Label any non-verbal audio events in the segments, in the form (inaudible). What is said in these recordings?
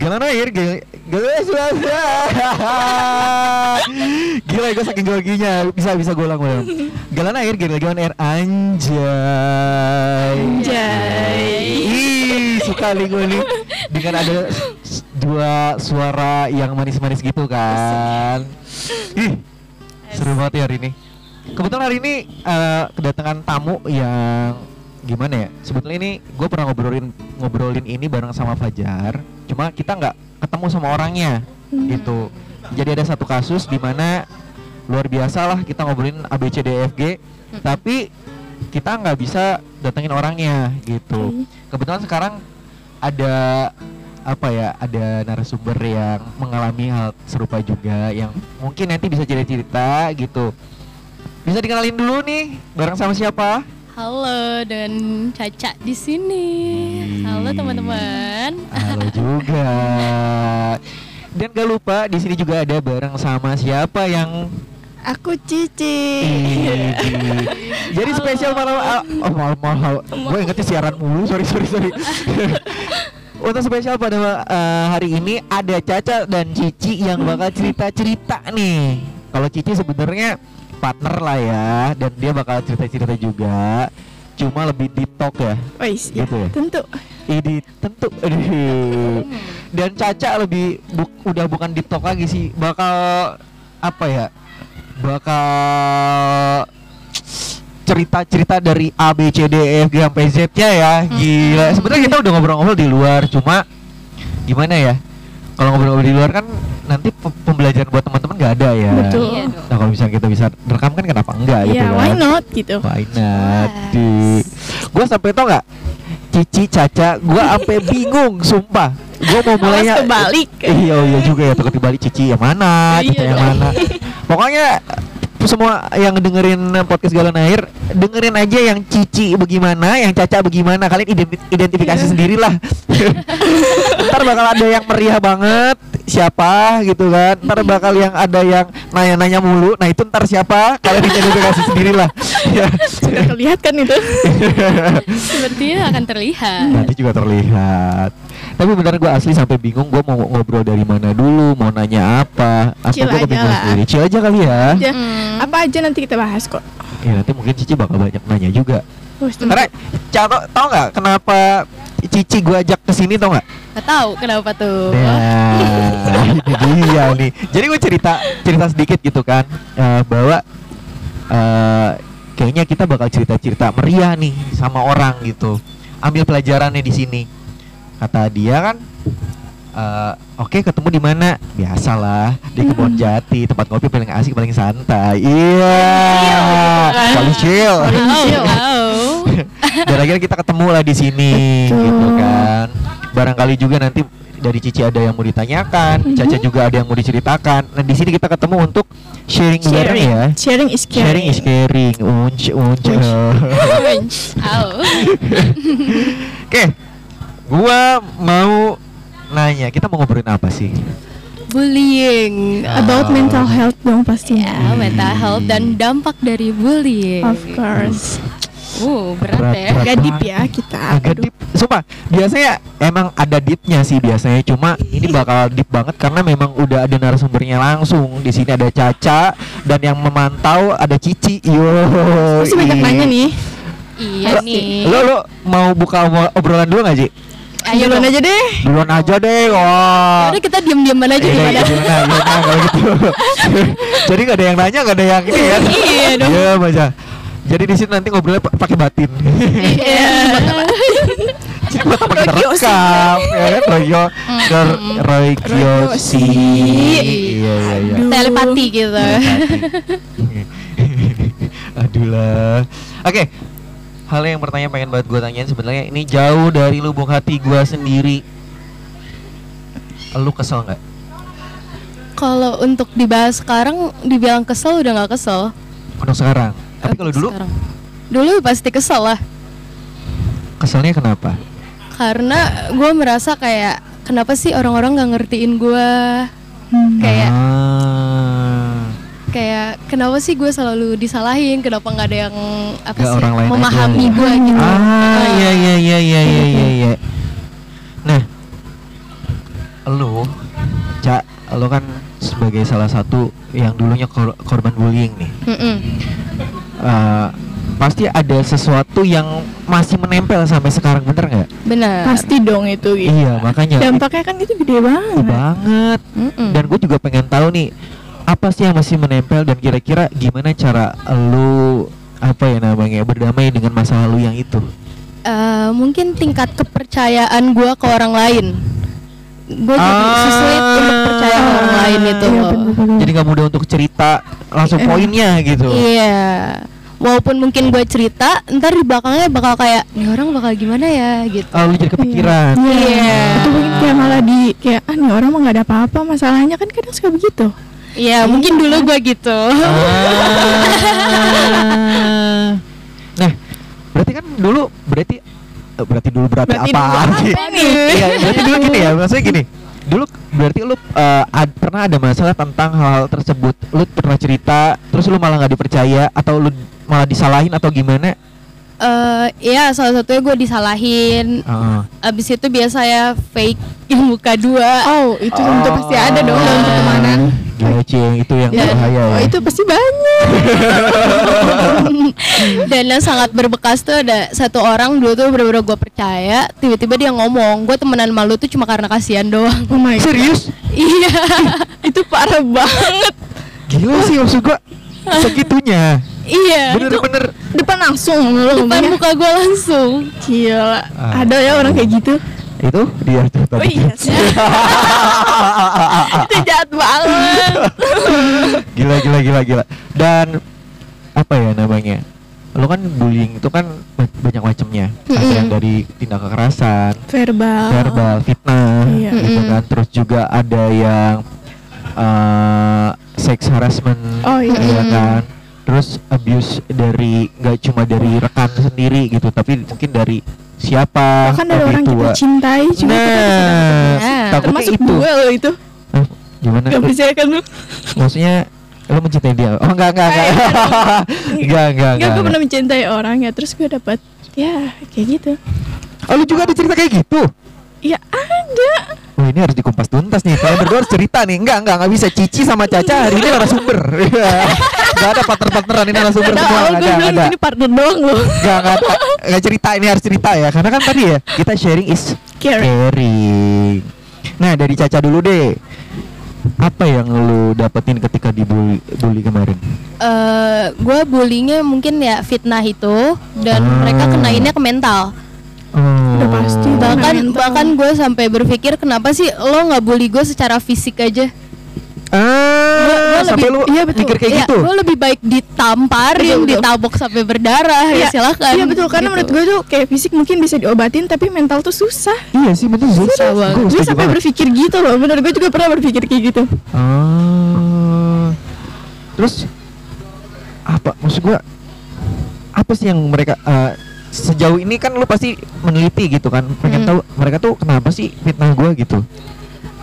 Galan air gila gue saking groginya. Bisa bisa gue ulang ulang. Galan air gila galan air. Anjay. Anjay. Ih suka nih gue nih. Dengan ada dua suara yang manis-manis gitu kan. Ih seru banget ya hari ini. Kebetulan hari ini eh, kedatangan tamu yang gimana ya? Sebetulnya ini gue pernah ngobrolin ngobrolin ini bareng sama Fajar cuma kita nggak ketemu sama orangnya gitu. Jadi ada satu kasus di mana luar biasa lah kita ngobrolin ABCDFG tapi kita nggak bisa datengin orangnya gitu. Kebetulan sekarang ada apa ya ada narasumber yang mengalami hal serupa juga yang mungkin nanti bisa jadi cerita gitu. Bisa dikenalin dulu nih bareng sama siapa Halo dan Caca di sini. Halo teman-teman. Halo (laughs) juga. Dan gak lupa di sini juga ada bareng sama siapa yang Aku Cici. Ih, (laughs) Jadi Halo. spesial malam ah, oh malam malam. Gue ingetnya siaran mulu. Sorry sorry sorry. (laughs) Untuk spesial pada eh, hari ini ada Caca dan Cici yang bakal cerita-cerita nih. Kalau Cici sebenarnya partner lah ya dan dia bakal cerita-cerita juga. Cuma lebih deep talk ya. Wais, ya, Gitu ya? tentu. Ini tentu. Dan Caca lebih bu- udah bukan deep talk lagi sih, bakal apa ya? Bakal cerita-cerita dari A B C D E F G sampai Z nya ya. Gila. Sebenarnya kita udah ngobrol-ngobrol di luar, cuma gimana ya? Kalau ngobrol-ngobrol di luar kan nanti pe- pembelajaran buat teman-teman nggak ada ya. Betul. Iya. Nah kalau misalnya kita bisa rekam kan kenapa enggak gitu Ya, kan? why not gitu. Why not? Yes. Gue sampai tau nggak? Cici Caca, gue sampai (laughs) bingung, sumpah. Gue mau mulainya. Kebalik. Iya iya juga ya takut dibalik Cici yang mana, Iya Caca yang mana. Pokoknya semua yang dengerin podcast Galon Air dengerin aja yang Cici bagaimana, yang Caca bagaimana. Kalian identi- identifikasi Iya. sendirilah. (laughs) Ntar bakal ada yang meriah banget siapa gitu kan. Ntar bakal yang ada yang nanya-nanya mulu. Nah itu ntar siapa? Kalian identifikasi sendirilah. Ya. Sudah kelihatan itu. (laughs) Sepertinya akan terlihat. Nanti juga terlihat. Tapi benar gue asli sampai bingung gue mau ngobrol dari mana dulu, mau nanya apa. Apa gue lah. sendiri. Chill aja kali ya. Ya, Hmm. Apa aja nanti kita bahas kok. Ya nanti mungkin Cici bakal banyak nanya juga. Tentu. Karena Cato tau nggak kenapa Cici gue ajak ke sini tau nggak? Gak tahu kenapa tuh. Nah, (laughs) ini dia nih. Jadi gue cerita cerita sedikit gitu kan eh, bahwa eh, kayaknya kita bakal cerita-cerita meriah nih sama orang gitu. Ambil pelajarannya di sini. Kata dia kan eh, Oke ketemu di mana? Biasalah di kebun jati tempat ngopi paling asik paling santai. Iya, paling chill. Tahu. (laughs) Dan akhirnya kita ketemu lah di sini Betul. gitu kan. Barangkali juga nanti dari Cici ada yang mau ditanyakan, Mhm. Caca juga ada yang mau diceritakan. Nah, di sini kita ketemu untuk sharing, bareng sharing. ya. Sharing is caring. Sharing is caring. Unc, unc. Unc. Tahu. (laughs) Oke. Gua mau nanya, kita mau ngobrolin apa sih? Bullying. About Ah. mental health dong pastinya. Ya, mental health dan dampak dari bullying. Of course. Uh, berat, Berat, ya. berat. Agak deep ya kita. Agak Aduh. deep. Sumpah, biasanya emang ada deepnya sih biasanya. Cuma ini bakal deep banget karena memang udah ada narasumbernya langsung. Di sini ada Caca dan yang memantau ada Cici. Yo. Masih banyak nanya nih. Iya nih. Lo lo mau buka ob- obrolan dulu gak Ci? Ayo Duluan dong. aja deh. Duluan aja deh. Wah. Udah kita diam-diaman aja Iya, gimana? iya, gimana, gimana kalau gitu. (laughs) Jadi gak ada yang nanya, gak ada yang ini ya. Iya dong. Iya, baca. Jadi di sini nanti ngobrolnya pa- pakai batin. Iya. (laughs) Jadi buat apa kita rekam, ya kan? Roy Yo- Roy, Roy Kiyoshi. Kiyoshi. Iya, iya, iya. Telepati gitu. (laughs) Aduh lah. Oke. Hal yang pertanyaan pengen banget gue tanyain sebenarnya ini jauh dari lubuk hati gue sendiri. Lu kesel nggak? Kalau untuk dibahas sekarang dibilang kesel udah nggak kesel. Untuk sekarang. Tapi kalau dulu Sekarang. Dulu pasti kesel lah. keselnya kenapa? Karena gue merasa kayak kenapa sih orang-orang nggak ngertiin gue? Kayak Ah. Kayak kenapa sih gue selalu disalahin? Kenapa nggak ada yang apa sih orang lain memahami aja. gue gitu? Ah, iya iya iya iya iya iya iya. Nah, lo, Cak, lo kan sebagai salah satu yang dulunya kor- korban bullying nih. Mm-mm. Eh, pasti ada sesuatu yang masih menempel sampai sekarang bener nggak? benar Pasti dong itu gitu. Iya makanya Dampaknya kan itu gede banget. itu banget. Mm-mm. Dan gue juga pengen tahu nih apa sih yang masih menempel dan kira-kira gimana cara lu apa ya namanya berdamai dengan masa lalu yang itu? Eh, mungkin tingkat kepercayaan gua ke orang lain gue jadi Ah. sulit untuk percaya ke orang lain itu Iya. Jadi nggak mudah untuk cerita langsung Eh. poinnya gitu. Iya. Walaupun mungkin gue cerita, ntar di belakangnya bakal kayak, nih orang bakal gimana ya gitu. Oh, lu jadi kepikiran. Iya. Iya. Itu mungkin kayak malah di kayak ah nih orang mah nggak ada apa-apa masalahnya kan kadang suka begitu. Iya, mungkin dulu gue gitu. Ah. Nah, berarti kan dulu berarti eh, berarti dulu berarti, Berarti apa? dulu apa nih? Iya, berarti dulu gini ya, maksudnya gini. Dulu berarti lu eh, ad- pernah ada masalah tentang hal tersebut. Lu pernah cerita, terus lu malah nggak dipercaya atau lu malah disalahin atau gimana? Eh, Iya, salah satunya gue disalahin. Heeh. Abis itu biasa ya fake yang muka dua. Oh, itu tentu Oh. pasti ada dong dalam pertemanan. Gila, Cing, itu yang Ya. berbahaya Oh, ya. itu pasti banyak. (laughs) Dan yang sangat berbekas tuh ada satu orang dulu tuh bener-bener gue percaya. Tiba-tiba dia ngomong, gue temenan malu tuh cuma karena kasihan doang. Oh my god. Serius? iya. itu parah banget. Gila sih maksud gua segitunya. iya. Bener-bener Depan langsung Depan muka gue langsung. Gila. Ah. Ada ya orang kayak gitu. Itu dia tuh tadi. Oh iya sih. itu jahat banget. gila gila gila gila dan apa ya namanya lo kan bullying itu kan ba- banyak macamnya ada Mm-mm. yang dari tindak kekerasan Verbal. verbal fitnah Iya. gitu Mm-mm. kan terus juga ada yang eh sex harassment Oh, iya. Mm-mm. kan terus abuse dari nggak cuma dari rekan sendiri gitu tapi mungkin dari siapa? Bahkan dari lebih orang kita tua. cintai cuma kita nah Nah, takutnya termasuk itu. gue loh itu. Hah? gimana? Gak percaya kan lu? maksudnya lo mencintai dia? Oh enggak enggak enggak. Kayak- enggak. Enggak Enggak, (laughs) gue pernah mencintai orang ya Terus gue dapat Ya kayak gitu. Oh lu juga ada cerita kayak gitu Ya ada Oh ini harus dikumpas tuntas nih. Kalian berdua harus cerita nih. Enggak, enggak, enggak bisa. Cici sama Caca hari ini narasumber. (laughs) Enggak ada partner-partneran ini narasumber Ada semua. Enggak gue ada, bilang ada. ini partner doang loh Enggak, enggak, ada. enggak cerita. Ini harus cerita ya. Karena kan tadi ya kita sharing is Caring. caring. Nah dari Caca dulu deh. Apa yang lu dapetin ketika dibully bully kemarin? eh gue bullyingnya mungkin ya fitnah itu dan Ah. mereka kenainnya ke mental. Oh. Udah pasti. Bahkan mental. bahkan gue sampai berpikir kenapa sih lo nggak bully gue secara fisik aja? Ah, Gua- gua sampai lebih- lu iya, betul. mikir kayak Iya, gitu. gue lebih baik ditamparin, Betul, betul. ditabok sampai berdarah ya Iya, silakan. Iya betul karena Gitu. menurut gue tuh kayak fisik mungkin bisa diobatin tapi mental tuh susah. Iya sih betul sih. Susah banget. Gua Gue sampai banget. berpikir gitu loh. Bener gue juga pernah berpikir kayak gitu. Oh. Terus apa maksud gua apa sih yang mereka eh, sejauh ini kan lu pasti meneliti gitu kan pengen Hmm. tahu mereka tuh kenapa sih fitnah gua gitu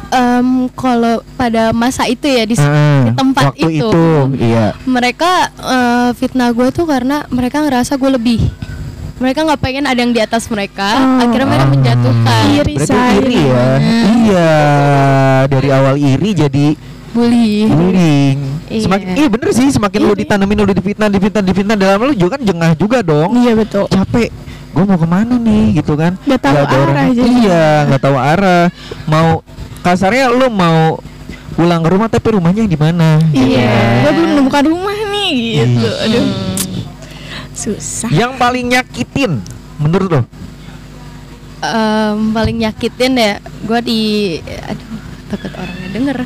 Em, kalau pada masa itu ya di, Ah, di tempat waktu itu, itu iya mereka eh, fitnah gue tuh karena mereka ngerasa gue lebih. Mereka nggak pengen ada yang di atas mereka, Oh. akhirnya mereka menjatuhkan. Iri, iri ya iya dari awal iri jadi Bully. bullying Iya. semakin iya bener sih semakin lu Iri. ditanamin lu difitnah difitnah difitnah dalam lu juga kan jengah juga dong Iya betul. capek gue mau ke mana nih gitu kan Nggak tahu orang- arah jadi. iya nggak tahu arah mau kasarnya lu mau pulang ke rumah tapi rumahnya di mana gitu Iya. kan. Gue belum menemukan rumah nih gitu. Iya. Aduh. Hmm. Susah. yang paling nyakitin menurut lo Em, paling nyakitin ya gue di aduh takut orangnya denger.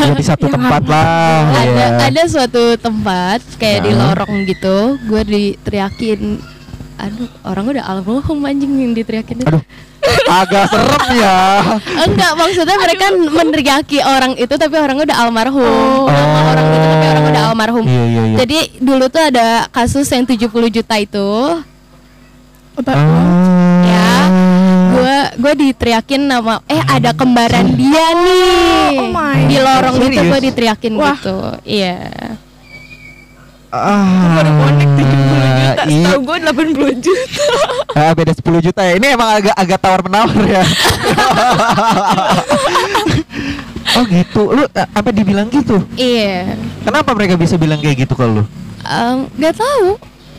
Ya di satu (laughs) tempat lah ada ya. ada suatu tempat kayak di Nah. lorong gitu gue diteriakin. Aduh orang udah almarhum anjing yang diteriakin. Aduh agak serem ya. Enggak maksudnya mereka meneriaki orang itu tapi orang udah almarhum. Oh. nama orang itu tapi orang udah almarhum. Iya iya iya. Jadi dulu tuh ada kasus yang 70 juta itu. Otak Ah. Gue diteriakin nama eh ada kembaran dia nih Oh my di lorong itu Serius? gue diteriakin Wah. gitu iya ah, baru connect 70 juta. iya. Tahu gue 80 juta. (laughs) Ah, beda 10 juta ya ini emang agak agak tawar menawar ya (laughs) Oh gitu. Lu apa dibilang gitu? iya Kenapa mereka bisa bilang kayak gitu ke lu? Em, nggak tahu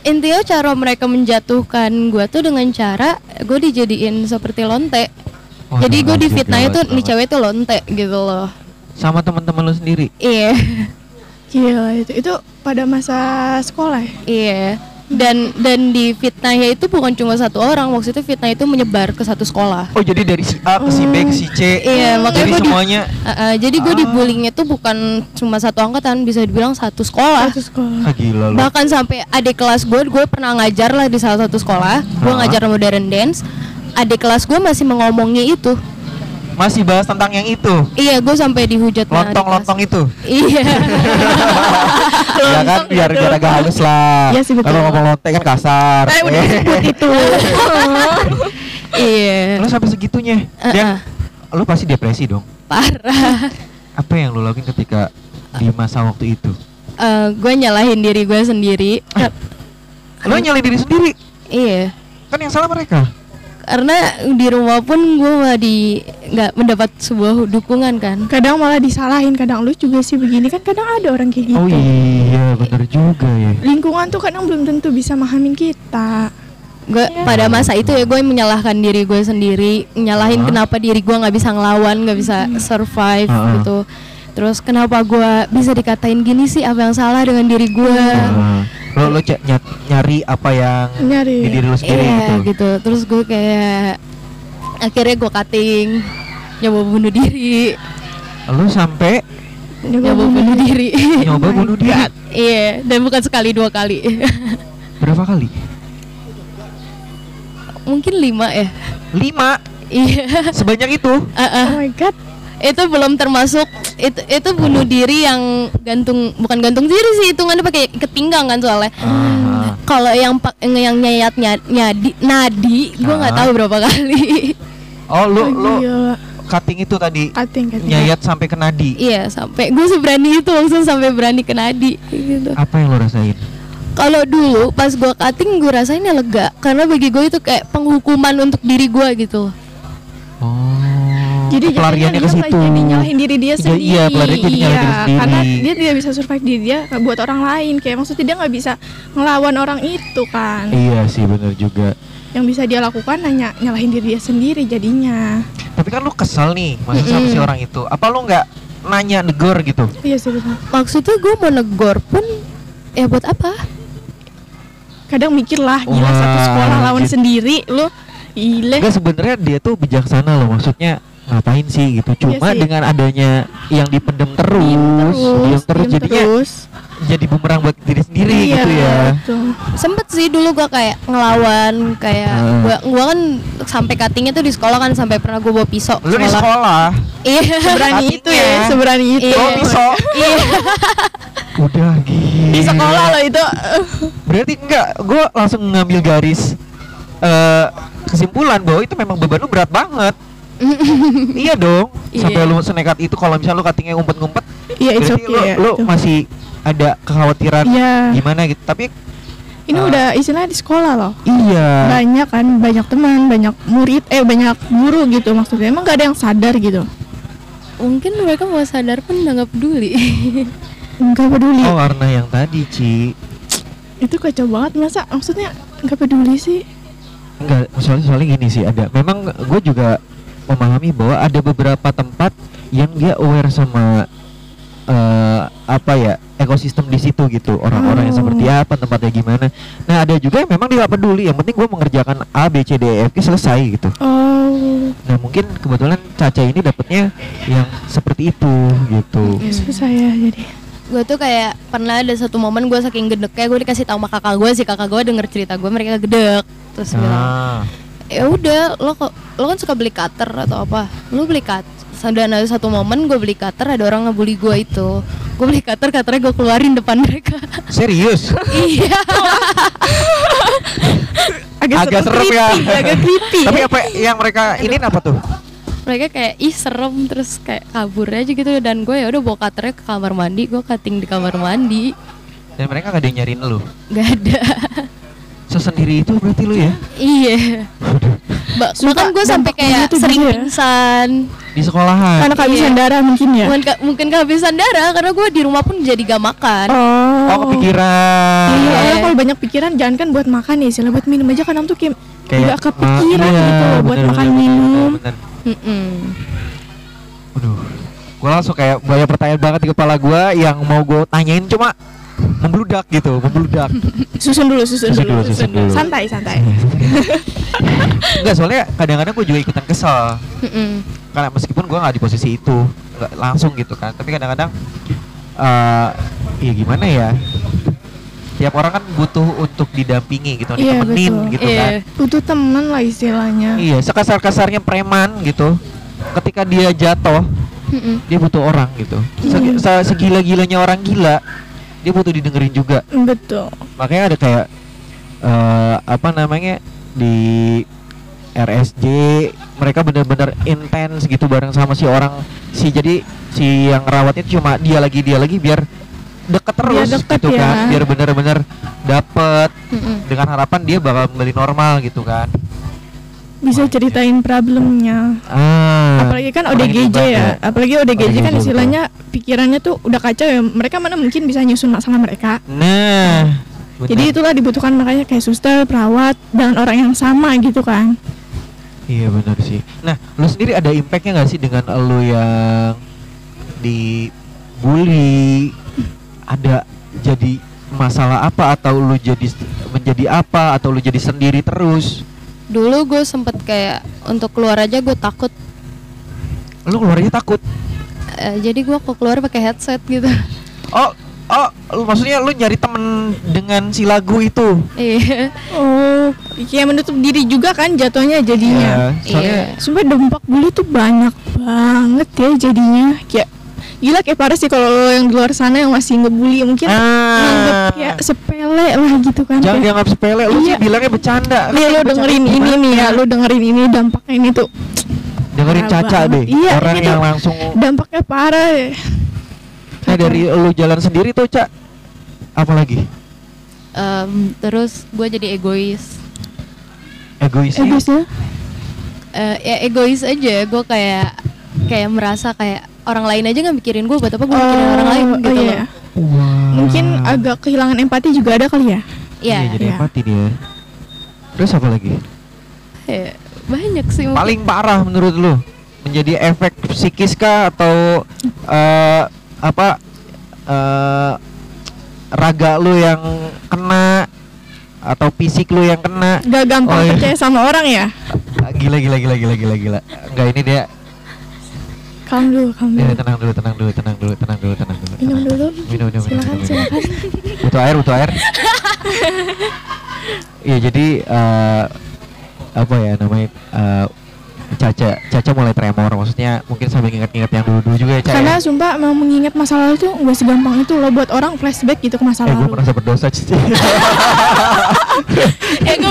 intinya cara mereka menjatuhkan gue tuh dengan cara gue dijadiin seperti lonte Oh, jadi gue difitnah itu nih cewek tuh lonte gitu loh Sama teman-teman lu sendiri. iya Gila itu. Itu pada masa sekolah ya? iya dan dan di fitnahnya itu bukan cuma satu orang maksudnya fitnah itu menyebar ke satu sekolah Oh jadi dari si A ke si B ke si C. Iya, makanya Jadi gua di- semuanya. Uh, uh, jadi gue Ah. dibullying itu bukan cuma satu angkatan bisa dibilang satu sekolah Satu sekolah. Ah gila bahkan sampai adik kelas gue gue pernah ngajar lah di salah satu sekolah gue Ah. ngajar modern dance adik kelas gue masih mengomongnya itu Masih bahas tentang yang itu. iya gue sampai dihujat Lontong-lontong itu. iya (laughs) ya kan biar biar agak halus lah. Iya sih, betul. Kalau ngomong lonteng kan kasar. Eh udah (laughs) Eh. disebut itu. (laughs) iya Lu sampai segitunya. Uh-uh. Dan lu pasti depresi dong. parah Apa yang lu lakuin ketika di masa waktu itu? gue nyalahin diri gue sendiri Lu nyalain diri sendiri. iya Kan yang salah mereka. Karena di rumah pun gue nggak di nggak mendapat sebuah dukungan kan Kadang malah disalahin, kadang lu juga sih begini kan kadang ada orang kayak gitu. Oh iya, bener juga ya. Lingkungan tuh kadang belum tentu bisa mahamin kita. gue Iya. pada masa itu ya gue menyalahkan diri gue sendiri nyalahin Ah. kenapa diri gue nggak bisa ngelawan nggak bisa survive Ah. gitu terus kenapa gue bisa dikatain gini sih apa yang salah dengan diri gue Nah, lo lo ny- nyari apa yang Nyari. di diri lo sendiri iya gitu. gitu terus gue kayak akhirnya gue cutting nyoba bunuh diri Lo sampai nyoba bunuh diri nyoba bunuh diri (laughs) iya dan bukan sekali dua kali (laughs) berapa kali? mungkin lima ya Lima. iya Sebanyak itu. Ah, ah. Oh my god. Itu belum termasuk itu itu bunuh diri yang gantung bukan gantung diri sih hitungannya pakai ikat pinggang kan soalnya Ah. kalau yang pak- yang nyayat nya- nyadi nadi gue nggak Ah. tahu berapa kali (laughs) Oh lo Oh, lo gila. cutting itu tadi Cutting, cutting. nyayat sampai ke nadi. iya sampai gue seberani itu langsung sampai berani ke nadi gitu Apa yang lo rasain? kalau dulu pas gue cutting gue rasainnya lega karena bagi gue itu kayak penghukuman untuk diri gue gitu. Jadi pelariannya ke situ. jadi nyalahin diri dia Iya, sendiri. iya, pelarian jadi nyalahin diri sendiri. Karena dia tidak bisa survive diri dia buat orang lain. Kayak maksudnya dia nggak bisa ngelawan orang itu kan. Iya sih bener juga. Yang bisa dia lakukan hanya nyalahin diri dia sendiri jadinya. Tapi kan lu kesel nih, masa sama si Mm-mm. orang itu. Apa lu nggak nanya negor gitu? Iya sih betul. maksudnya gue mau negor pun ya buat apa Kadang mikir lah gila Wah, satu sekolah lawan gitu. sendiri lu gile. Enggak sebenarnya dia tuh bijaksana loh maksudnya ngapain sih gitu cuma Iya sih. dengan adanya yang dipendem terus Diem diem terus, diem jadinya terus. jadi bumerang buat diri sendiri Iya, gitu ya betul. sempet sih dulu gua kayak ngelawan kayak Hmm. gua gua kan sampai cuttingnya tuh di sekolah kan sampai pernah gua bawa pisau lu di sekolah iya Seberani itu ya, seberani itu. Iya. oh pisau iya udah gila Di sekolah lo itu. berarti enggak gue langsung ngambil garis eh kesimpulan bahwa itu memang beban lu berat banget (laughs) iya dong Iya. sampai lu senekat itu kalau misalnya lu cuttingnya ngumpet-ngumpet Iya, it's berarti okay lu, ya. lu itu. masih ada kekhawatiran Iya. gimana gitu tapi Ini Ah. udah istilahnya di sekolah loh. iya banyak kan banyak teman banyak murid eh banyak guru gitu maksudnya emang gak ada yang sadar gitu mungkin mereka mau sadar pun udah nggak peduli (laughs) nggak peduli oh karena yang tadi Ci itu kacau banget masa maksudnya nggak peduli sih Enggak, soalnya, soalnya gini sih ada. Memang gue juga memahami bahwa ada beberapa tempat yang dia aware sama eh apa ya ekosistem di situ gitu orang-orang yang seperti apa tempatnya gimana. Nah ada juga yang memang dia gak peduli. Yang penting gue mengerjakan A B C D E F G selesai gitu. oh Nah mungkin kebetulan Caca ini dapetnya yang seperti itu gitu. susah ya jadi gue tuh kayak pernah ada satu momen gue saking gedeknya gue dikasih tahu sama kakak gue sih kakak gue denger cerita gue mereka gedek terus bilang Ah, ya udah lo kok lo kan suka beli cutter atau apa lo beli cutter dan ada satu momen gue beli cutter ada orang ngebully gue itu gue beli cutter cutternya gue keluarin depan mereka serius? (laughs) iya Agak serem creepy, ya. agak creepy Tapi apa yang mereka ini apa tuh? mereka kayak ih serem terus kayak kabur aja gitu dan gue ya udah bawa cutternya ke kamar mandi gue cutting di kamar mandi Dan mereka gak ada yang nyariin lu. gak ada Sesendiri itu berarti lu ya? iya ba bahkan gue sampai kayak sering ya. pingsan di sekolahan. Karena kehabisan Iya. darah mungkin ya. Mungkin, ke- mungkin kehabisan darah karena gue di rumah pun jadi gak makan. Oh. Oh, kepikiran. Iya, Iya. orang kalau banyak pikiran jangan kan buat makan ya, sila buat minum aja kadang tuh kayak Kayak nggak kepikiran ah, iya, gitu loh buat bener, makan bener, minum. bener, bener, bener. Mm-mm. Waduh, gue langsung kayak banyak pertanyaan banget di kepala gue yang mau gue tanyain cuma membludak gitu, membludak. (laughs) Susun dulu, susun, Susun dulu. dulu, susun dulu. Santai, santai. (laughs) Enggak soalnya kadang-kadang gue juga ikutan kesel Mm-mm. karena meskipun gue nggak di posisi itu nggak langsung gitu kan tapi kadang-kadang eh ya gimana ya tiap orang kan butuh untuk didampingi gitu Iya, ditemenin betul. gitu Iya. kan Butuh temen lah istilahnya. iya sekasar-kasarnya preman gitu ketika dia jatuh Mm-mm. dia butuh orang gitu se- segila-gilanya orang gila dia butuh didengerin juga Betul. makanya ada kayak eh apa namanya di RSJ mereka benar-benar intens gitu bareng sama si orang si jadi si yang rawatnya cuma dia lagi dia lagi biar deket terus deket gitu ya. kan biar bener-bener dapet Mm-mm. dengan harapan dia bakal kembali normal gitu kan Bisa ceritain problemnya. ah Apalagi kan ODGJ ya. Apalagi ODGJ kan betul. istilahnya pikirannya tuh udah kacau ya. Mereka mana mungkin bisa nyusun masalah mereka. nah bener. Jadi itulah dibutuhkan makanya kayak suster, perawat dengan orang yang sama gitu kan. Iya benar sih. Nah, lu sendiri ada impactnya nggak sih dengan lu yang dibully? Ada jadi masalah apa atau lu jadi menjadi apa atau lu jadi sendiri terus? Dulu gue sempet kayak untuk keluar aja gue takut. Lu keluarnya takut. Eh, jadi gue kok keluar pakai headset gitu. Oh, oh, lu maksudnya lu nyari temen dengan si lagu itu? Iya. Oh, kayak menutup diri juga kan jatuhnya jadinya. Iya, soalnya Iya. Sumpah dampak bully tuh banyak banget ya jadinya. Kayak gila kayak parah sih kalau lo yang di luar sana yang masih ngebully mungkin nganggep ah, kayak sepele lah gitu kan. jangan Kayak, dianggap sepele. Lu sih Iya. bilangnya bercanda. Nih lo Bercanda dengerin ini nih ya, lo dengerin ini dampaknya ini tuh dengerin Parah Caca banget. deh. Iya, Orang gitu. yang langsung dampaknya parah ya. Nah dari lu jalan sendiri tuh Cak Apa lagi? Em, terus gue jadi egois. Egois ya? Egoisnya? Eh, ya egois aja. Gue kayak kayak merasa kayak orang lain aja nggak mikirin gue buat apa gue mikirin orang lain Oh, gitu iya. loh. Wah. Mungkin agak kehilangan empati juga ada kali ya. Iya. Iya, jadi Iya. empati dia. Terus apa lagi? Ya, banyak sih. mungkin. Paling parah menurut lu menjadi efek psikis kah atau eh, apa eh, raga lu yang kena atau fisik lu yang kena? Gak gampang Oh, iya. percaya sama orang ya. Gila gila gila gila gila gila. Enggak ini dia. Calm dulu, calm dia dulu. tenang dulu, tenang dulu, tenang dulu, tenang dulu, tenang dulu. Minum dulu. Minum, minum, minum, Silakan, minum, minum. silakan. butuh air butuh air (laughs) Iya jadi eh, apa ya namanya eh, Caca Caca mulai tremor maksudnya mungkin sambil ingat-ingat yang dulu-dulu juga ya Caca Karena ya? sumpah emang mengingat masa lalu tuh nggak segampang itu loh buat orang flashback gitu ke masa eh gue lalu. merasa berdosa Cici Ya gue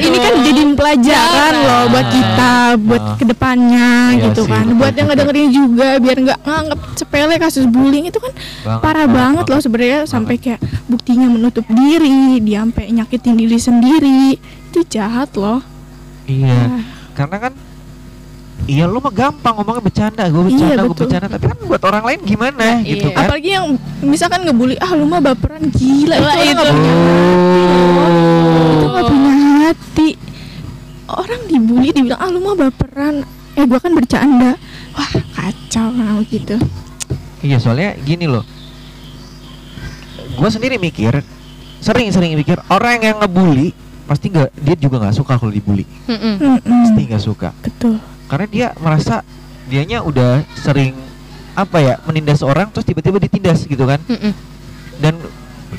Berdosa ini kan dong. jadi pelajaran Jangan. loh buat kita, buat Ah. ke depannya Iya gitu sih, kan. betul buat yang juga. ngedengerin juga biar nggak nganggap sepele kasus bullying itu kan Banget, parah banget, loh sebenarnya sampai kayak buktinya menutup diri, dia sampai nyakitin diri sendiri. Itu jahat loh. Iya Ah. karena kan Iya lu mah gampang ngomongnya bercanda, gue Iya, bercanda, gue betul. bercanda Tapi kan buat orang lain gimana Iya. gitu kan Apalagi yang misalkan ngebully, ah lu mah baperan gila Lah, itu itu. nggak punya itu Oh nggak punya hati. Orang dibully dibilang ah lu mah baperan. Eh gua kan bercanda. Wah kacau nah, gitu. Iya soalnya gini loh Gue sendiri mikir Sering-sering mikir Orang yang ngebully Pasti nggak dia juga nggak suka kalau dibully Mm-mm. Pasti Mm-mm. nggak suka Betul. Karena dia merasa Dianya udah sering Apa ya Menindas orang Terus tiba-tiba ditindas gitu kan Mm-mm. Dan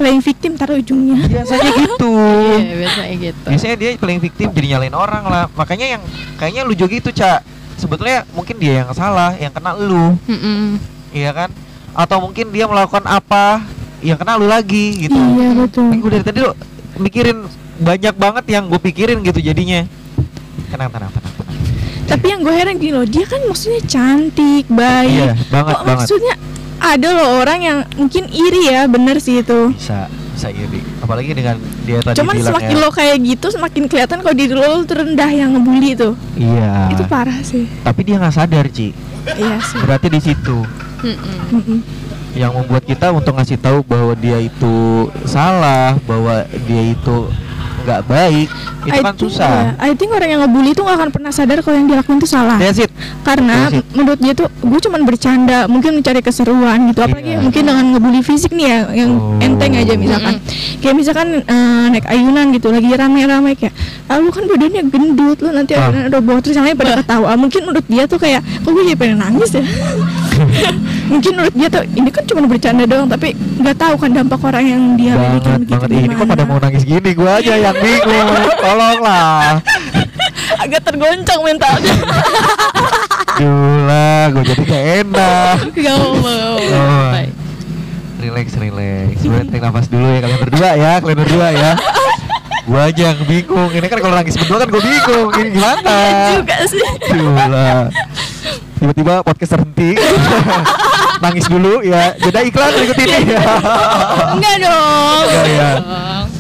Playing victim taruh ujungnya. biasanya (laughs) gitu Iya biasanya gitu. Biasanya dia paling victim jadi nyalain orang lah Makanya yang Kayaknya lu juga gitu Cak Sebetulnya mungkin dia yang salah Yang kena lu. Iya kan Atau mungkin dia melakukan apa Yang kena lu lagi gitu Iya betul. Gue dari tadi lo mikirin banyak banget yang gue pikirin gitu jadinya. Tenang, tenang, tenang, tenang. Tapi yang gue heran gini loh, dia kan maksudnya cantik, baik. Iya, banget, Kok banget. maksudnya ada loh orang yang mungkin iri ya, bener sih itu. Bisa, bisa iri. Apalagi dengan dia tadi Cuman semakin ya. lo kayak gitu, semakin kelihatan kalau diri lo tuh rendah yang ngebully tuh. Iya. Itu parah sih. Tapi dia nggak sadar, Ci. Iya sih. berarti di situ Mm-mm. Mm-mm. yang membuat kita untuk ngasih tahu bahwa dia itu salah bahwa dia itu nggak baik itu I kan think, susah ya, I think orang yang ngebully itu gak akan pernah sadar kalau yang dilakuin itu salah. That's it. Karena That's it. menurut dia tuh gue cuman bercanda, mungkin mencari keseruan gitu. Apalagi Iya. mungkin dengan ngebully fisik nih ya, yang Oh. enteng aja misalkan. Kayak misalkan eh, naik ayunan gitu, lagi rame-rame kayak, ah lu kan badannya gendut, lu nanti Ah. udah bawah terus yang lain pada ketawa. Mungkin menurut dia tuh kayak, kok gue jadi pengen nangis ya. (laughs) mungkin menurut dia tuh ini kan cuma bercanda doang, tapi nggak tahu kan dampak orang yang dia banget begitu banget. ini kok pada mau nangis gini? Gua aja yang bingung. (laughs) Tolonglah. Agak tergoncang mentalnya. Gila, gue jadi gak enak. Gak mau. Oh. Relax, relax. Gue tarik nafas dulu ya kalian berdua ya Kalian berdua ya. Gue aja yang bingung. Ini kan kalau nangis berdua kan gue bingung. Ini gimana? Juga sih. Gila Tiba-tiba podcast terhenti (laughs) Nangis dulu ya Jeda iklan berikut ini ya Enggak dong. Enggak ya.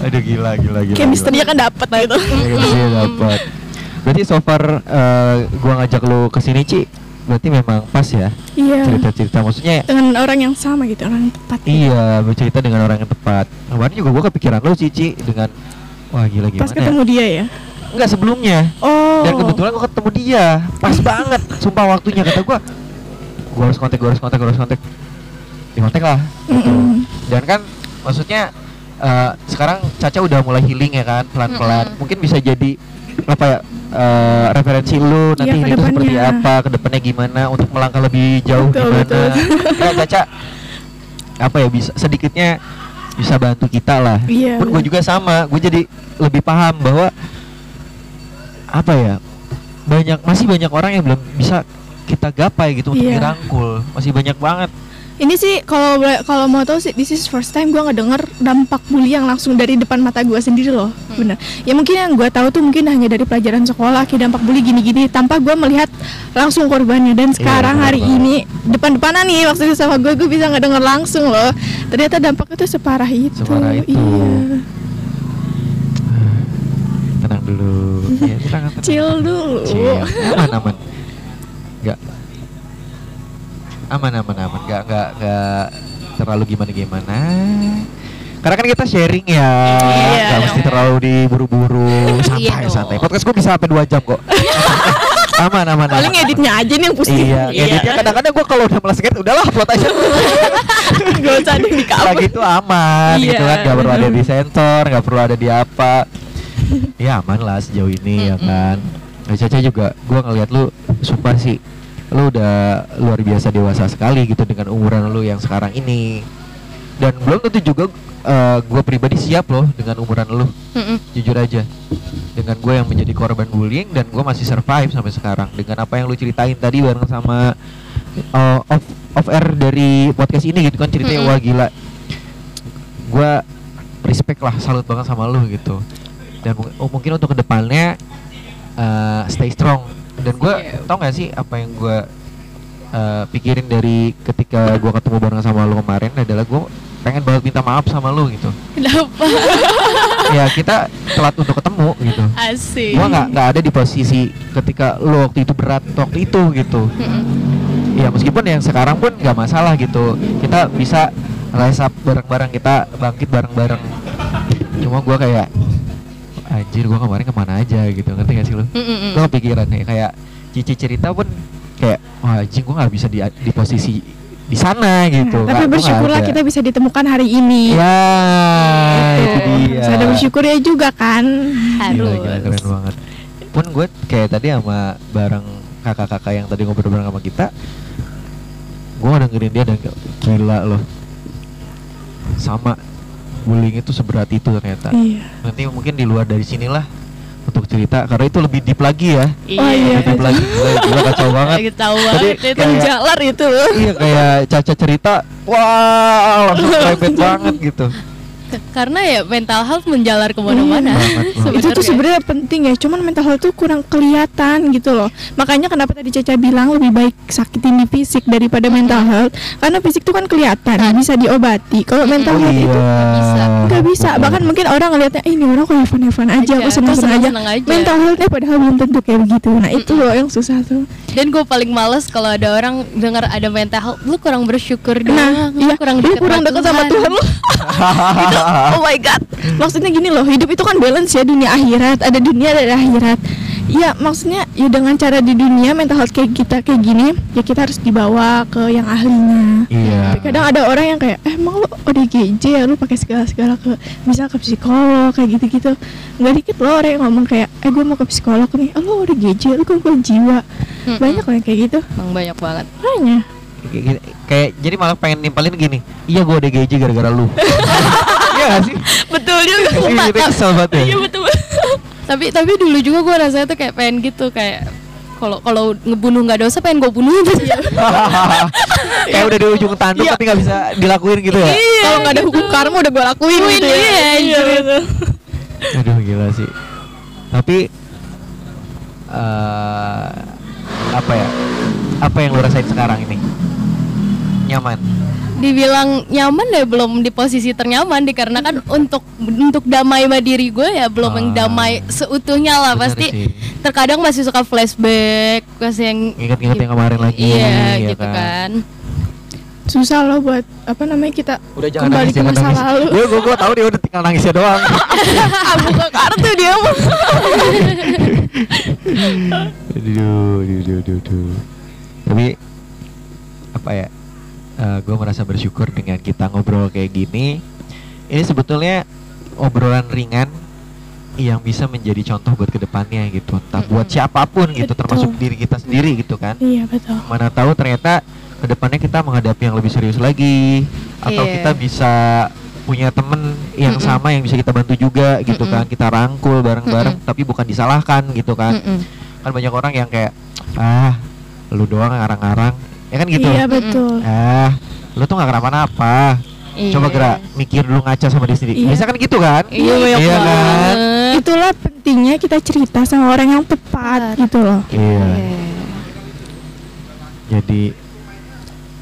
Aduh gila, gila, gila Chemistry-nya kan dapat gitu. Iya dapat. Berarti so far eh, gua ngajak lu ke sini Ci, berarti memang pas ya Iya. cerita-cerita. Maksudnya Dengan orang yang sama gitu, orang yang tepat. iya bercerita dengan orang yang tepat. Kemarin juga gua kepikiran lu Cici dengan wah gila gimana Pas ketemu dia ya. ya? Enggak sebelumnya. Oh. Dan kebetulan gua ketemu dia. Pas banget. Sumpah waktunya kata gua gua harus kontak, gua harus kontak, gua harus kontak. Di kontak lah. gitu. Dan kan maksudnya eh, sekarang Caca udah mulai healing ya kan pelan-pelan. Mungkin bisa jadi apa ya eh, referensi lu nanti Iya, ini tuh seperti ke depannya. apa, ke depannya gimana untuk melangkah lebih jauh Betul, gimana. betul. Ya Caca apa ya bisa sedikitnya bisa bantu kita lah. Iya, Pun gue juga sama, gue jadi lebih paham bahwa apa ya banyak masih banyak orang yang belum bisa kita gapai gitu untuk Iya. dirangkul masih banyak banget Ini sih kalau kalau mau tahu sih this is first time gue ngedenger dampak bully yang langsung dari depan mata gue sendiri loh. Bener. Ya mungkin yang gue tahu tuh mungkin hanya dari pelajaran sekolah kayak dampak bully gini-gini tanpa gue melihat langsung korbannya dan sekarang bener hari banget. ini depan-depanan nih waktu itu sama gue gue bisa ngedenger langsung loh. Ternyata dampaknya tuh separah itu. Separah itu. Iya. (sighs) tenang dulu ya tenang tenang Chill dulu. Chill. aman aman nggak aman aman aman nggak nggak nggak terlalu gimana gimana karena kan kita sharing ya Iya nggak mesti terlalu diburu-buru santai (laughs) Iya santai podcast gue bisa sampai dua jam kok (laughs) aman aman aman Paling editnya aja nih yang pusing. Iya, editnya kadang-kadang gue kalau udah malas edit udahlah upload aja. (laughs) Gak usah ada di cover. Lagi itu aman Iya, gitu kan, nggak perlu ada di sensor, nggak perlu ada di apa. ya aman lah sejauh ini ya Mm-mm. kan. Nah, Caca juga, gue ngeliat lu sumpah sih, lu udah luar biasa dewasa sekali gitu dengan umuran lu yang sekarang ini. Dan belum tentu juga gue pribadi siap loh dengan umuran lu, Mm-mm. jujur aja. Dengan gue yang menjadi korban bullying dan gue masih survive sampai sekarang dengan apa yang lu ceritain tadi bareng sama uh, off off air dari podcast ini gitu kan ceritanya Mm-mm. wah gila gue respect lah salut banget sama lu gitu dan oh, mungkin untuk ke depannya uh, stay strong dan gue Iya. tau gak sih apa yang gue uh, pikirin dari ketika gue ketemu bareng sama lu kemarin adalah gue pengen banget minta maaf sama lu gitu Kenapa? (laughs) ya kita telat untuk ketemu gitu Asik. gua nggak nggak ada di posisi ketika lo waktu itu berat waktu itu gitu Mm-mm. ya meskipun yang sekarang pun nggak masalah gitu kita bisa up bareng-bareng kita bangkit bareng-bareng cuma gua kayak anjir gua kemarin ke mana aja gitu ngerti gak sih lo Mm-mm. gua kepikiran nih kayak cici cerita pun kayak wah anjing gua nggak bisa di di posisi di sana gitu tapi bersyukurlah kita bisa ditemukan hari ini. ya Gitu. itu dia Harus ada bersyukur ya juga kan. Harus. Gila, gila, keren banget. Pun gue kayak tadi sama bareng kakak-kakak yang tadi ngobrol bareng sama kita, gue dengerin dia dan gila loh. Sama bullying itu seberat itu ternyata. Iya. Nanti mungkin di luar dari sinilah untuk cerita karena itu lebih deep lagi ya. Oh, iya, lebih deep kacau. lagi. Gila, gila kacau banget. Tadi banget itu. Menjalar itu. iya kayak Caca cerita, wah langsung private (laughs) banget gitu. Karena ya mental health menjalar ke mana-mana. Banget. itu tuh sebenarnya penting ya cuman mental health tuh kurang kelihatan gitu loh. Makanya kenapa tadi Caca bilang lebih baik sakitin di fisik daripada mental health karena fisik tuh kan kelihatan Kan. bisa diobati. Kalau mental Oh health iya, itu bisa. nggak bisa. Bahkan mungkin orang ngelihatnya "Eh, ini orang kok Evan Evan aja. aku kok senang senang aja. seneng-seneng aja. mental healthnya padahal belum tentu kayak begitu. Nah itu loh yang susah tuh. Dan gue paling males kalau ada orang dengar ada mental health, lu kurang bersyukur nah doang, iya. lu kurang lu deket, kurang dekat sama Tuhan. Lu. Itu, (laughs) (laughs) (laughs) oh my god. Maksudnya gini loh hidup itu kan balance ya dunia akhirat ada dunia ada akhirat. Ya maksudnya ya dengan cara di dunia mental health kayak kita kayak gini ya kita harus dibawa ke yang ahlinya. Iya. Tapi kadang ada orang yang kayak eh, emang lu ODGJ ya? Lu pakai segala segala ke misal ke psikolog kayak gitu gitu nggak dikit loh orang yang ngomong kayak eh gue mau ke psikolog nih. Oh, lu ODGJ lu gangguan jiwa. Mm-mm. banyak loh yang kayak gitu. Emang banyak banget. hanya Kayak gini- kayak jadi malah pengen nimpalin gini iya gue udah gaji gara-gara lu (laughs) iya gak sih? (laughs) Betul juga Iya, kita kesel banget ya betul. (laughs) Tapi tapi dulu juga gue rasanya tuh kayak pengen gitu kayak kalau kalau ngebunuh nggak dosa pengen gue bunuh gitu. (laughs) kayak udah di ujung tanduk Iya. tapi nggak bisa dilakuin gitu ya? Kalau nggak ada hukum karma udah gue lakuin gitu ya. iya, anjir. gitu. aduh gila sih. Tapi eh apa ya? Apa yang lu rasain sekarang ini nyaman? Dibilang nyaman ya belum di posisi ternyaman dikarenakan untuk untuk damai sama diri gue ya belum yang Ah. damai seutuhnya lah. Pasti sih. terkadang masih suka flashback masih yang Ingat-ingat yang kemarin lagi, iya ya gitu kan, susah loh buat apa namanya kita udah jangan kembali nangis ke jangan masa nangis. lalu. Gue gue gue tahu dia udah tinggal nangisnya doang. (laughs) Buka kartu dia. (laughs) Aduh, aduh, aduh, aduh. tapi apa ya gue merasa bersyukur dengan kita ngobrol kayak gini ini sebetulnya obrolan ringan yang bisa menjadi contoh buat ke depannya gitu entah buat Mm-mm. siapa pun gitu Betul. termasuk diri kita sendiri gitu kan iya betul mana tahu ternyata ke depannya kita menghadapi yang lebih serius lagi atau Iya. kita bisa punya temen yang Mm-mm. sama yang bisa kita bantu juga gitu Mm-mm. kan kita rangkul bareng-bareng Mm-mm. tapi bukan disalahkan gitu kan Mm-mm. kan banyak orang yang kayak ah lu doang ngarang-ngarang ya kan gitu? Iya betul. Ah lu tuh gak kenapa-napa. Coba Iya. gerak mikir dulu ngaca sama diri sendiri. Iya. bisa kan gitu kan? Iya, banyak iya kan? itulah pentingnya kita cerita sama orang yang tepat Tepat. gitu loh. Iya. Iya. jadi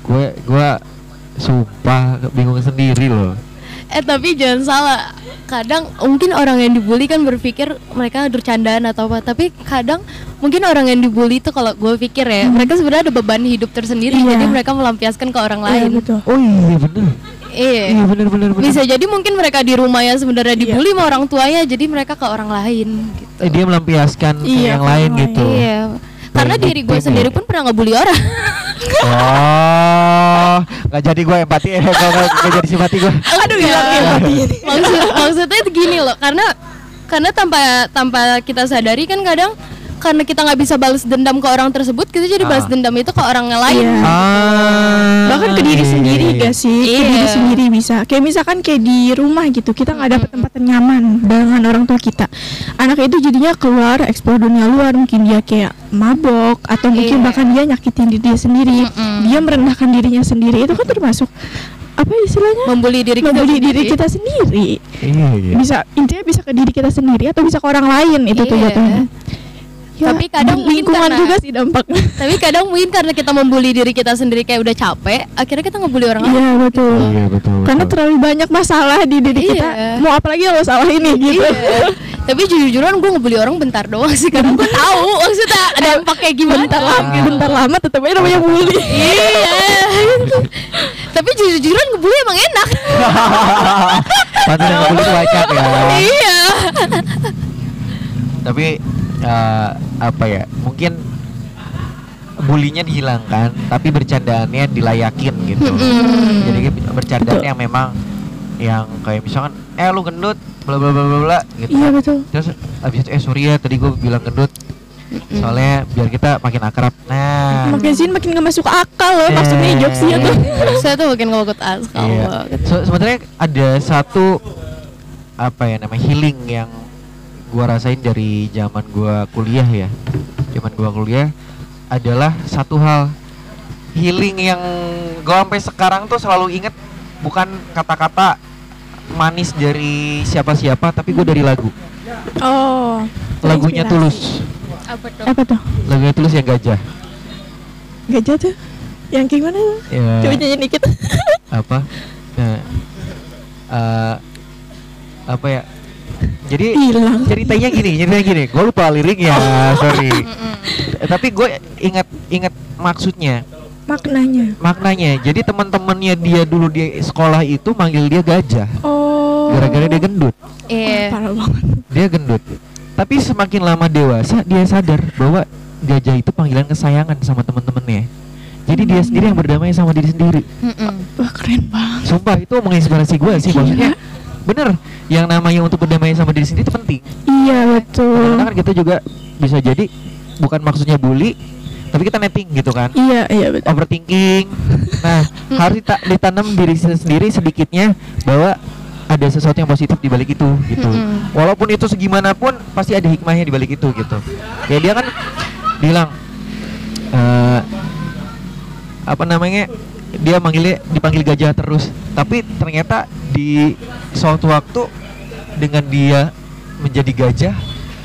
gue gue sumpah bingung sendiri loh Eh tapi jangan salah. Kadang mungkin orang yang dibully kan berpikir mereka bercandaan atau apa. Tapi kadang mungkin orang yang dibully itu kalau gue pikir ya Hmm. Mereka sebenarnya ada beban hidup tersendiri. Iya. Jadi mereka melampiaskan ke orang Iya, lain. betul. Oh iya bener. Iya. Iya bener bener bener. Bisa jadi mungkin mereka di rumah yang sebenarnya Iya. dibully sama orang tuanya Jadi mereka ke orang lain gitu. Eh, dia melampiaskan ke Iya, yang ke lain orang gitu. Iya Karena diri gue victim sendiri ya? pun pernah ngebully orang oh nggak jadi gue empati eh nggak jadi simpati gue aduh Iya. empati (laughs) Maksud, maksudnya itu gini loh karena karena tanpa tanpa kita sadari kan kadang karena kita nggak bisa balas dendam ke orang tersebut kita jadi balas Ah. dendam itu ke orang lain Iya. ah bahkan ke diri iya, sendiri iya, iya. gak sih ke Iya. diri sendiri bisa kayak misalkan kayak di rumah gitu kita nggak dapet tempat yang nyaman dengan orang tua kita anak itu jadinya keluar eksplor dunia luar mungkin dia kayak mabok atau mungkin Iya. bahkan dia nyakitin diri dia sendiri Mm-mm. dia merendahkan dirinya sendiri itu kan termasuk apa istilahnya membuli diri kita membuli sendiri. diri kita sendiri iya iya bisa intinya bisa ke diri kita sendiri atau bisa ke orang lain itu tuh Iya. jatuhnya Ya, Tapi kadang lingkungan karena- juga sih dampaknya (laughs) tapi kadang mungkin karena kita membuli diri kita sendiri kayak udah capek akhirnya kita ngebully orang lain iya betul iya betul karena betul. terlalu banyak masalah di diri Iya. kita mau apalagi lo salah ini gitu. Iya. tapi jujur-jujuran gue ngebully orang bentar doang sih karena gue tahu maksudnya dampak kayak gimana. Bentar lama bentar lama tetap aja namanya bully. Iya. Tapi jujur-jujuran ngebully emang enak. Yang ngebully tuh banyak ya. Iya. Tapi eh, apa ya mungkin bulinya dihilangkan tapi bercandaannya dilayakin gitu. Jadi bercandaan yang memang yang kayak misalkan eh lu gendut bla bla bla bla bla gitu. Iya betul. Terus abis itu eh sorry ya tadi gue bilang gendut. Soalnya biar kita makin akrab. Nah. Makin sini makin gak masuk akal loh maksudnya Eh. jokesnya tuh. (laughs) Saya tuh makin ngokut askal Iya. Se- sebenarnya ada satu apa ya namanya healing yang gua rasain dari zaman gua kuliah ya. Zaman gua kuliah adalah satu hal healing yang gua sampai sekarang tuh selalu inget bukan kata-kata manis dari siapa-siapa tapi gua dari lagu. oh Lagunya. Tulus. apa tuh apa tuh Lagunya Tulus yang gajah. gajah tuh yang kayak gimana tuh Ya, coba nyanyi dikit apa? (laughs) Nah, eh, apa ya jadi Hilang. ceritanya gini ceritanya gini gue lupa liriknya sorry (laughs) Eh, tapi gue ingat ingat maksudnya Maknanya. maknanya jadi teman-temannya dia dulu di sekolah itu manggil dia gajah Oh. gara-gara dia gendut Iya. parah banget. dia gendut tapi semakin lama dewasa dia sadar bahwa gajah itu panggilan kesayangan sama teman-temannya jadi dia sendiri yang berdamai sama diri sendiri Mm-mm. Wah, keren banget. sumpah itu menginspirasi gue sih Gila. maksudnya bener yang namanya untuk berdamai sama diri sendiri itu penting. Iya, betul. karena kan kita juga bisa jadi bukan maksudnya bully tapi kita netting gitu kan. Iya, iya betul. overthinking. Nah harus dita- ditanam diri sendiri sedikitnya bahwa ada sesuatu yang positif di balik itu gitu. Mm-mm. walaupun itu segimanapun pasti ada hikmahnya di balik itu gitu. Kayak dia kan bilang eh apa namanya dia manggilnya dipanggil gajah terus. Tapi ternyata di suatu waktu dengan dia menjadi gajah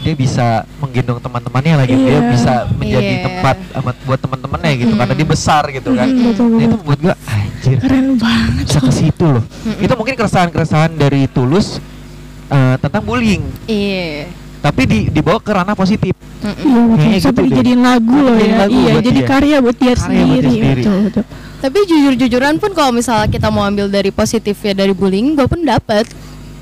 dia bisa menggendong teman-temannya lagi dia Iya. bisa menjadi Iya. tempat amat buat teman-temannya gitu Mm-mm. karena dia besar gitu kan Mm, betul, Nah, itu betul. membuat gua anjir Keren banget. bisa ke situ loh Mm-mm. itu mungkin keresahan-keresahan dari tulus eh, tentang bullying Iya. Tapi di dibawa ke ranah positif. Iya. Kayaknya Sampai gitu dijadiin lagu loh ya. lagu Iya, jadi dia. karya buat dia Karya buat dia sendiri. sendiri. Betul, betul. Tapi jujur-jujuran pun kalau misalnya kita mau ambil dari positifnya dari bullying, gue pun dapat.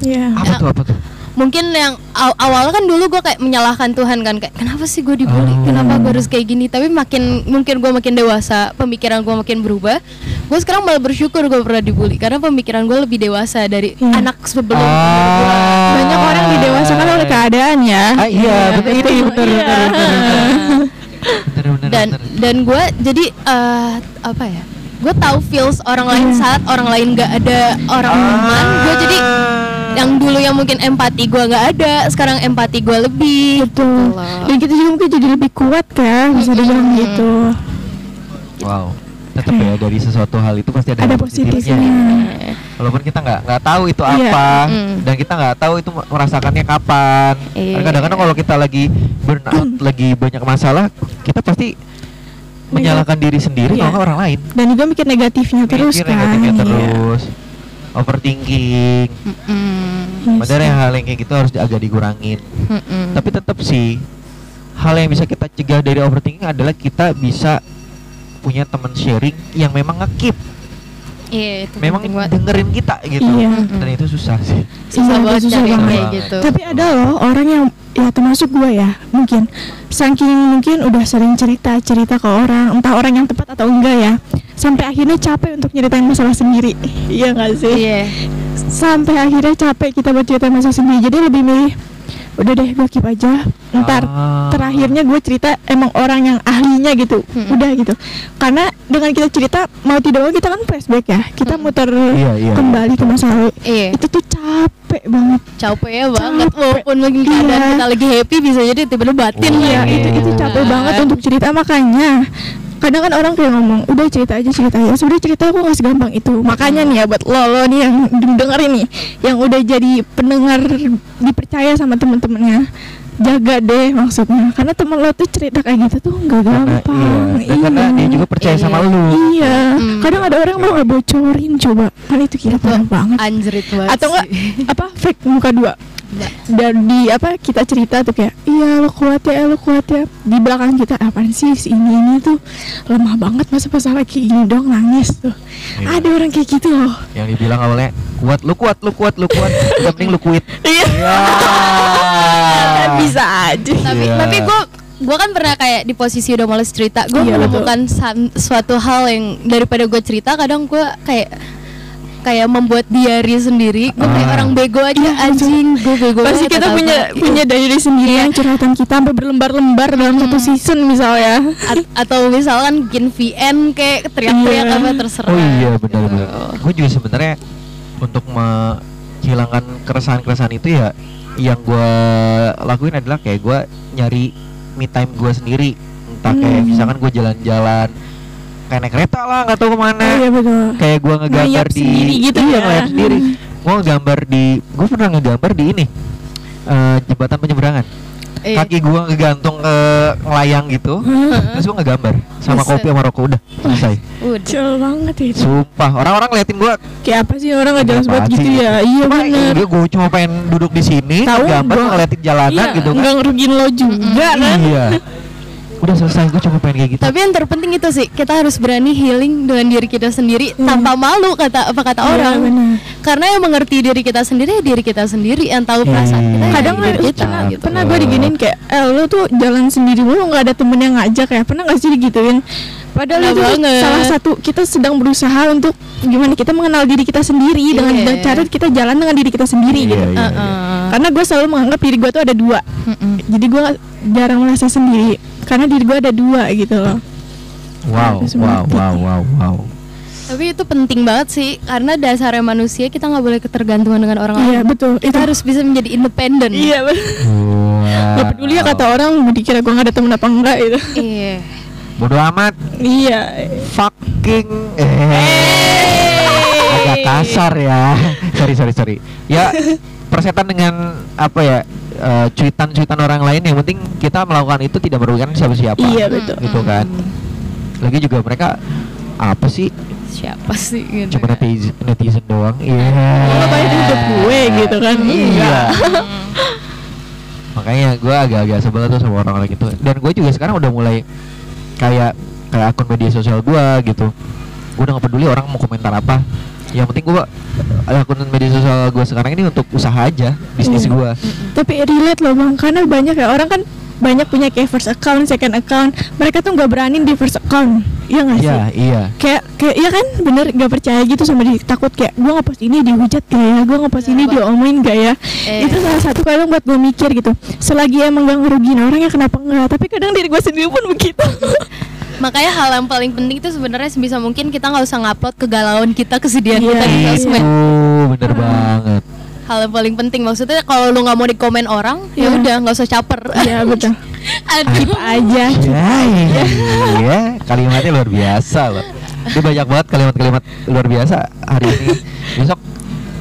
Iya. apa tuh apa tuh Mungkin yang aw- awalnya kan dulu gue kayak menyalahkan Tuhan kan kayak kenapa sih gue dibully, Oh. kenapa gue harus kayak gini. Tapi makin mungkin gue makin dewasa, pemikiran gue makin berubah. Gue sekarang malah bersyukur gue pernah dibully karena pemikiran gue lebih dewasa dari Iya. anak sebelum Ah. Banyak orang didewasakan oleh keadaan ya. ah iya Iya, betul betul. itu betul Iya. betul betul betul betul betul dan dan gue jadi eh, apa ya? Gue tahu feels orang lain saat orang lain nggak ada orang teman. Gue jadi yang dulu yang mungkin empati gue nggak ada, sekarang empati gue lebih. Betul. Gitu. Dan kita juga mungkin jadi lebih kuat kan, bisa dibilang Mm-mm. gitu. wow tetap ya dari sesuatu hal itu pasti ada, Ada positifnya positifnya. walaupun kita nggak nggak tahu itu Iya. apa Mm. dan kita nggak tahu itu merasakannya kapan Iya. Karena kadang-kadang kalau kita lagi burnout lagi banyak masalah kita pasti menyalahkan diri sendiri Iya. kalau nggak orang lain Dan juga mikir negatifnya terus Mikir kan. negatifnya Iya. terus overthinking Mm-mm. Padahal yang hal yang kayak gitu harus agak dikurangin Mm-mm. tapi tetap sih hal yang bisa kita cegah dari overthinking adalah kita bisa punya teman sharing yang memang ngekip Iya, itu memang dengerin kita gitu Iya. dan itu susah sih susah Iya, banget susah banget. kayak gitu. Tapi ada loh orang yang ya termasuk gue ya mungkin saking mungkin udah sering cerita cerita ke orang entah orang yang tepat atau enggak ya sampai akhirnya capek untuk nyeritain masalah sendiri iya nggak sih Iya. sampai akhirnya capek kita buat ceritain masalah sendiri jadi lebih milih udah deh gue keep aja ntar Ah. terakhirnya gue cerita emang orang yang ahlinya gitu Mm-mm. udah gitu karena dengan kita cerita mau tidak mau kita kan flashback ya kita Mm-mm. muter Iya, iya. kembali ke masa lalu Iya. itu tuh capek banget capek ya banget Capek. walaupun mungkin keadaan Iya. kita lagi happy bisa jadi tiba-tiba batin Wow. Iya ya itu itu capek Kan. banget untuk cerita makanya kadang kan orang kayak ngomong udah cerita aja cerita aja. Sebenarnya cerita aku nggak segampang itu. Makanya nih ya buat lo lo nih yang denger ini yang udah jadi pendengar dipercaya sama temen-temennya jaga deh maksudnya. Karena temen lo tuh cerita kayak gitu tuh nggak Karena- gampang. iya. Dan karena dia juga percaya sama Iya. lu iya. Hmm. kadang ada orang mau bocorin coba. Kan itu kira parah banget. Anjrit banget atau enggak apa fake muka dua dan di apa kita cerita tuh kayak iya lo kuat ya lo kuat ya. Di belakang kita apaan sih si ini ini tuh lemah banget masa masalah kayak gini dong nangis tuh. Iya. ada orang kayak gitu loh. Yang dibilang awalnya kuat lu kuat lu kuat lu kuat penting lu quit. Iya. Ya bisa aja. Tapi Iya. tapi gue gue kan pernah kayak di posisi udah males cerita. Gue Iya, menemukan san- suatu hal yang daripada gue cerita kadang gue kayak kayak membuat diary sendiri gue kayak Ah. orang bego aja Iya, anjing gue bego pasti kita punya apa. punya diary sendiri yang curhatan kita sampai berlembar-lembar dalam satu season misalnya At- atau misalkan bikin VN kayak teriak-teriak Iya. apa terserah oh iya benar gitu. benar gue juga sebenarnya untuk menghilangkan keresahan-keresahan itu ya yang gue lakuin adalah kayak gue nyari me time gue sendiri entah kayak Hmm. misalkan gue jalan-jalan kayak naik kereta lah nggak tahu ke mana oh iya betul kayak gue ngegambar di sendiri gitu iya ya. ngelayap sendiri gue ngegambar di gue pernah ngegambar di ini eh, jembatan penyeberangan Iya. kaki gua ngegantung ke layang gitu terus gua ngegambar sama Buset. kopi sama rokok udah selesai Udah. Banget itu. sumpah orang-orang ngeliatin gua Kayak apa sih orang nggak jelas "Apaan banget gitu sih?" ya? Iya bener. iya, gua cuma pengen duduk di sini Tahu gambar gua- ngeliatin jalanan Iya, gitu kan nggak ngerugiin lo juga kan? iya udah selesai gua cuma pengen kayak gitu Tapi yang terpenting itu sih kita harus berani healing dengan diri kita sendiri tanpa malu kata apa kata Iya, orang. benar. Karena yang mengerti diri kita sendiri ya diri kita sendiri yang tahu perasaan kita. ya kadang diri kita pernah, gitu. pernah gue diginin kayak eh lu tuh jalan sendiri mulu nggak ada temen yang ngajak ya pernah nggak sih digituin padahal itu banget. salah satu kita sedang berusaha untuk gimana kita mengenal diri kita sendiri dengan Iya. cara kita jalan dengan diri kita sendiri Iya, gitu iya, iya. Heeh. Karena gue selalu menganggap diri gue tuh ada dua. Mm-mm. jadi gue jarang merasa sendiri. Karena diri gue ada dua gitu loh. Wow Itu wow wow wow wow. Tapi itu penting banget sih. Karena dasarnya manusia kita nggak boleh ketergantungan dengan orang lain. iya betul. Kita harus bisa menjadi independen. iya betul. Wow. Gak peduli ya kata orang mau dikira gue gak ada temen apa enggak gitu. Iya. Bodoh amat. Iya. Fucking eh. Agak kasar ya. Sorry sorry sorry. Ya (laughs) persetan dengan apa ya eh, cuitan-cuitan orang lain. Yang penting kita melakukan itu tidak merugikan siapa-siapa. Iya, betul. gitu kan. Lagi juga mereka apa sih? Siapa sih gitu. cuma netizen, netizen doang. Iya. Lo ngapain di hidup gue gitu kan. Iya. (laughs) Makanya gue agak-agak sebel tuh sama orang-orang gitu dan gue juga sekarang udah mulai kayak kayak akun media sosial gue gitu. Gue udah gak peduli orang mau komentar apa yang penting gue akun media sosial gue sekarang ini untuk usaha aja bisnis Iya. gue tapi relate loh bang. Karena banyak ya orang kan banyak punya kayak first account, second account. Mereka tuh nggak berani di first account. Iya nggak sih? iya. Iya kayak kayak iya kan? Bener nggak percaya gitu sama diri. Takut kayak gue nggak post ini dihujat gak ya? Gue nggak post Iya, ini Bang. diomongin gak ya? Eh. itu salah satu kadang buat gue mikir gitu. Selagi emang gak ngerugiin orang ya kenapa enggak tapi kadang diri gue sendiri pun begitu. (laughs) Makanya hal yang paling penting itu sebenarnya sebisa mungkin kita nggak usah ngupload kegalauan kita, kesedihan Iya. kita di Iya. sosmed. itu bener banget Hal yang paling penting. Maksudnya kalau lu nggak mau dikomen orang, ya Iya. udah nggak usah caper. iya betul. (laughs) Aduh. aja. Ya iya, iya (laughs) kalimatnya luar biasa loh. Ini banyak banget kalimat-kalimat luar biasa hari ini. Besok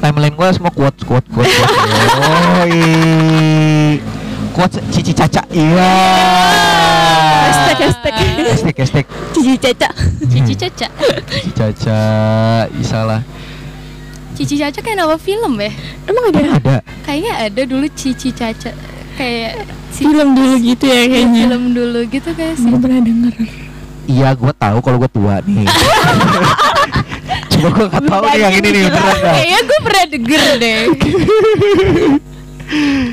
timeline gue semua quotes quotes quotes quotes. Oh (laughs) quotes cici caca. Iya. Hashtag hashtag. Hashtag hashtag. Cici caca. Cici Caca. cici caca isalah Cici Caca kayak nama film ya? emang ada ada Kayaknya ada dulu Cici Caca kayak ci- film dulu gitu ya Iya, kayaknya film dulu gitu kayak sih. Gue pernah denger iya gue tahu kalau gue tua nih (laughs) cuma gue nggak tahu nih yang ini nih beneran dah. Kayaknya gue pernah denger deh. (laughs)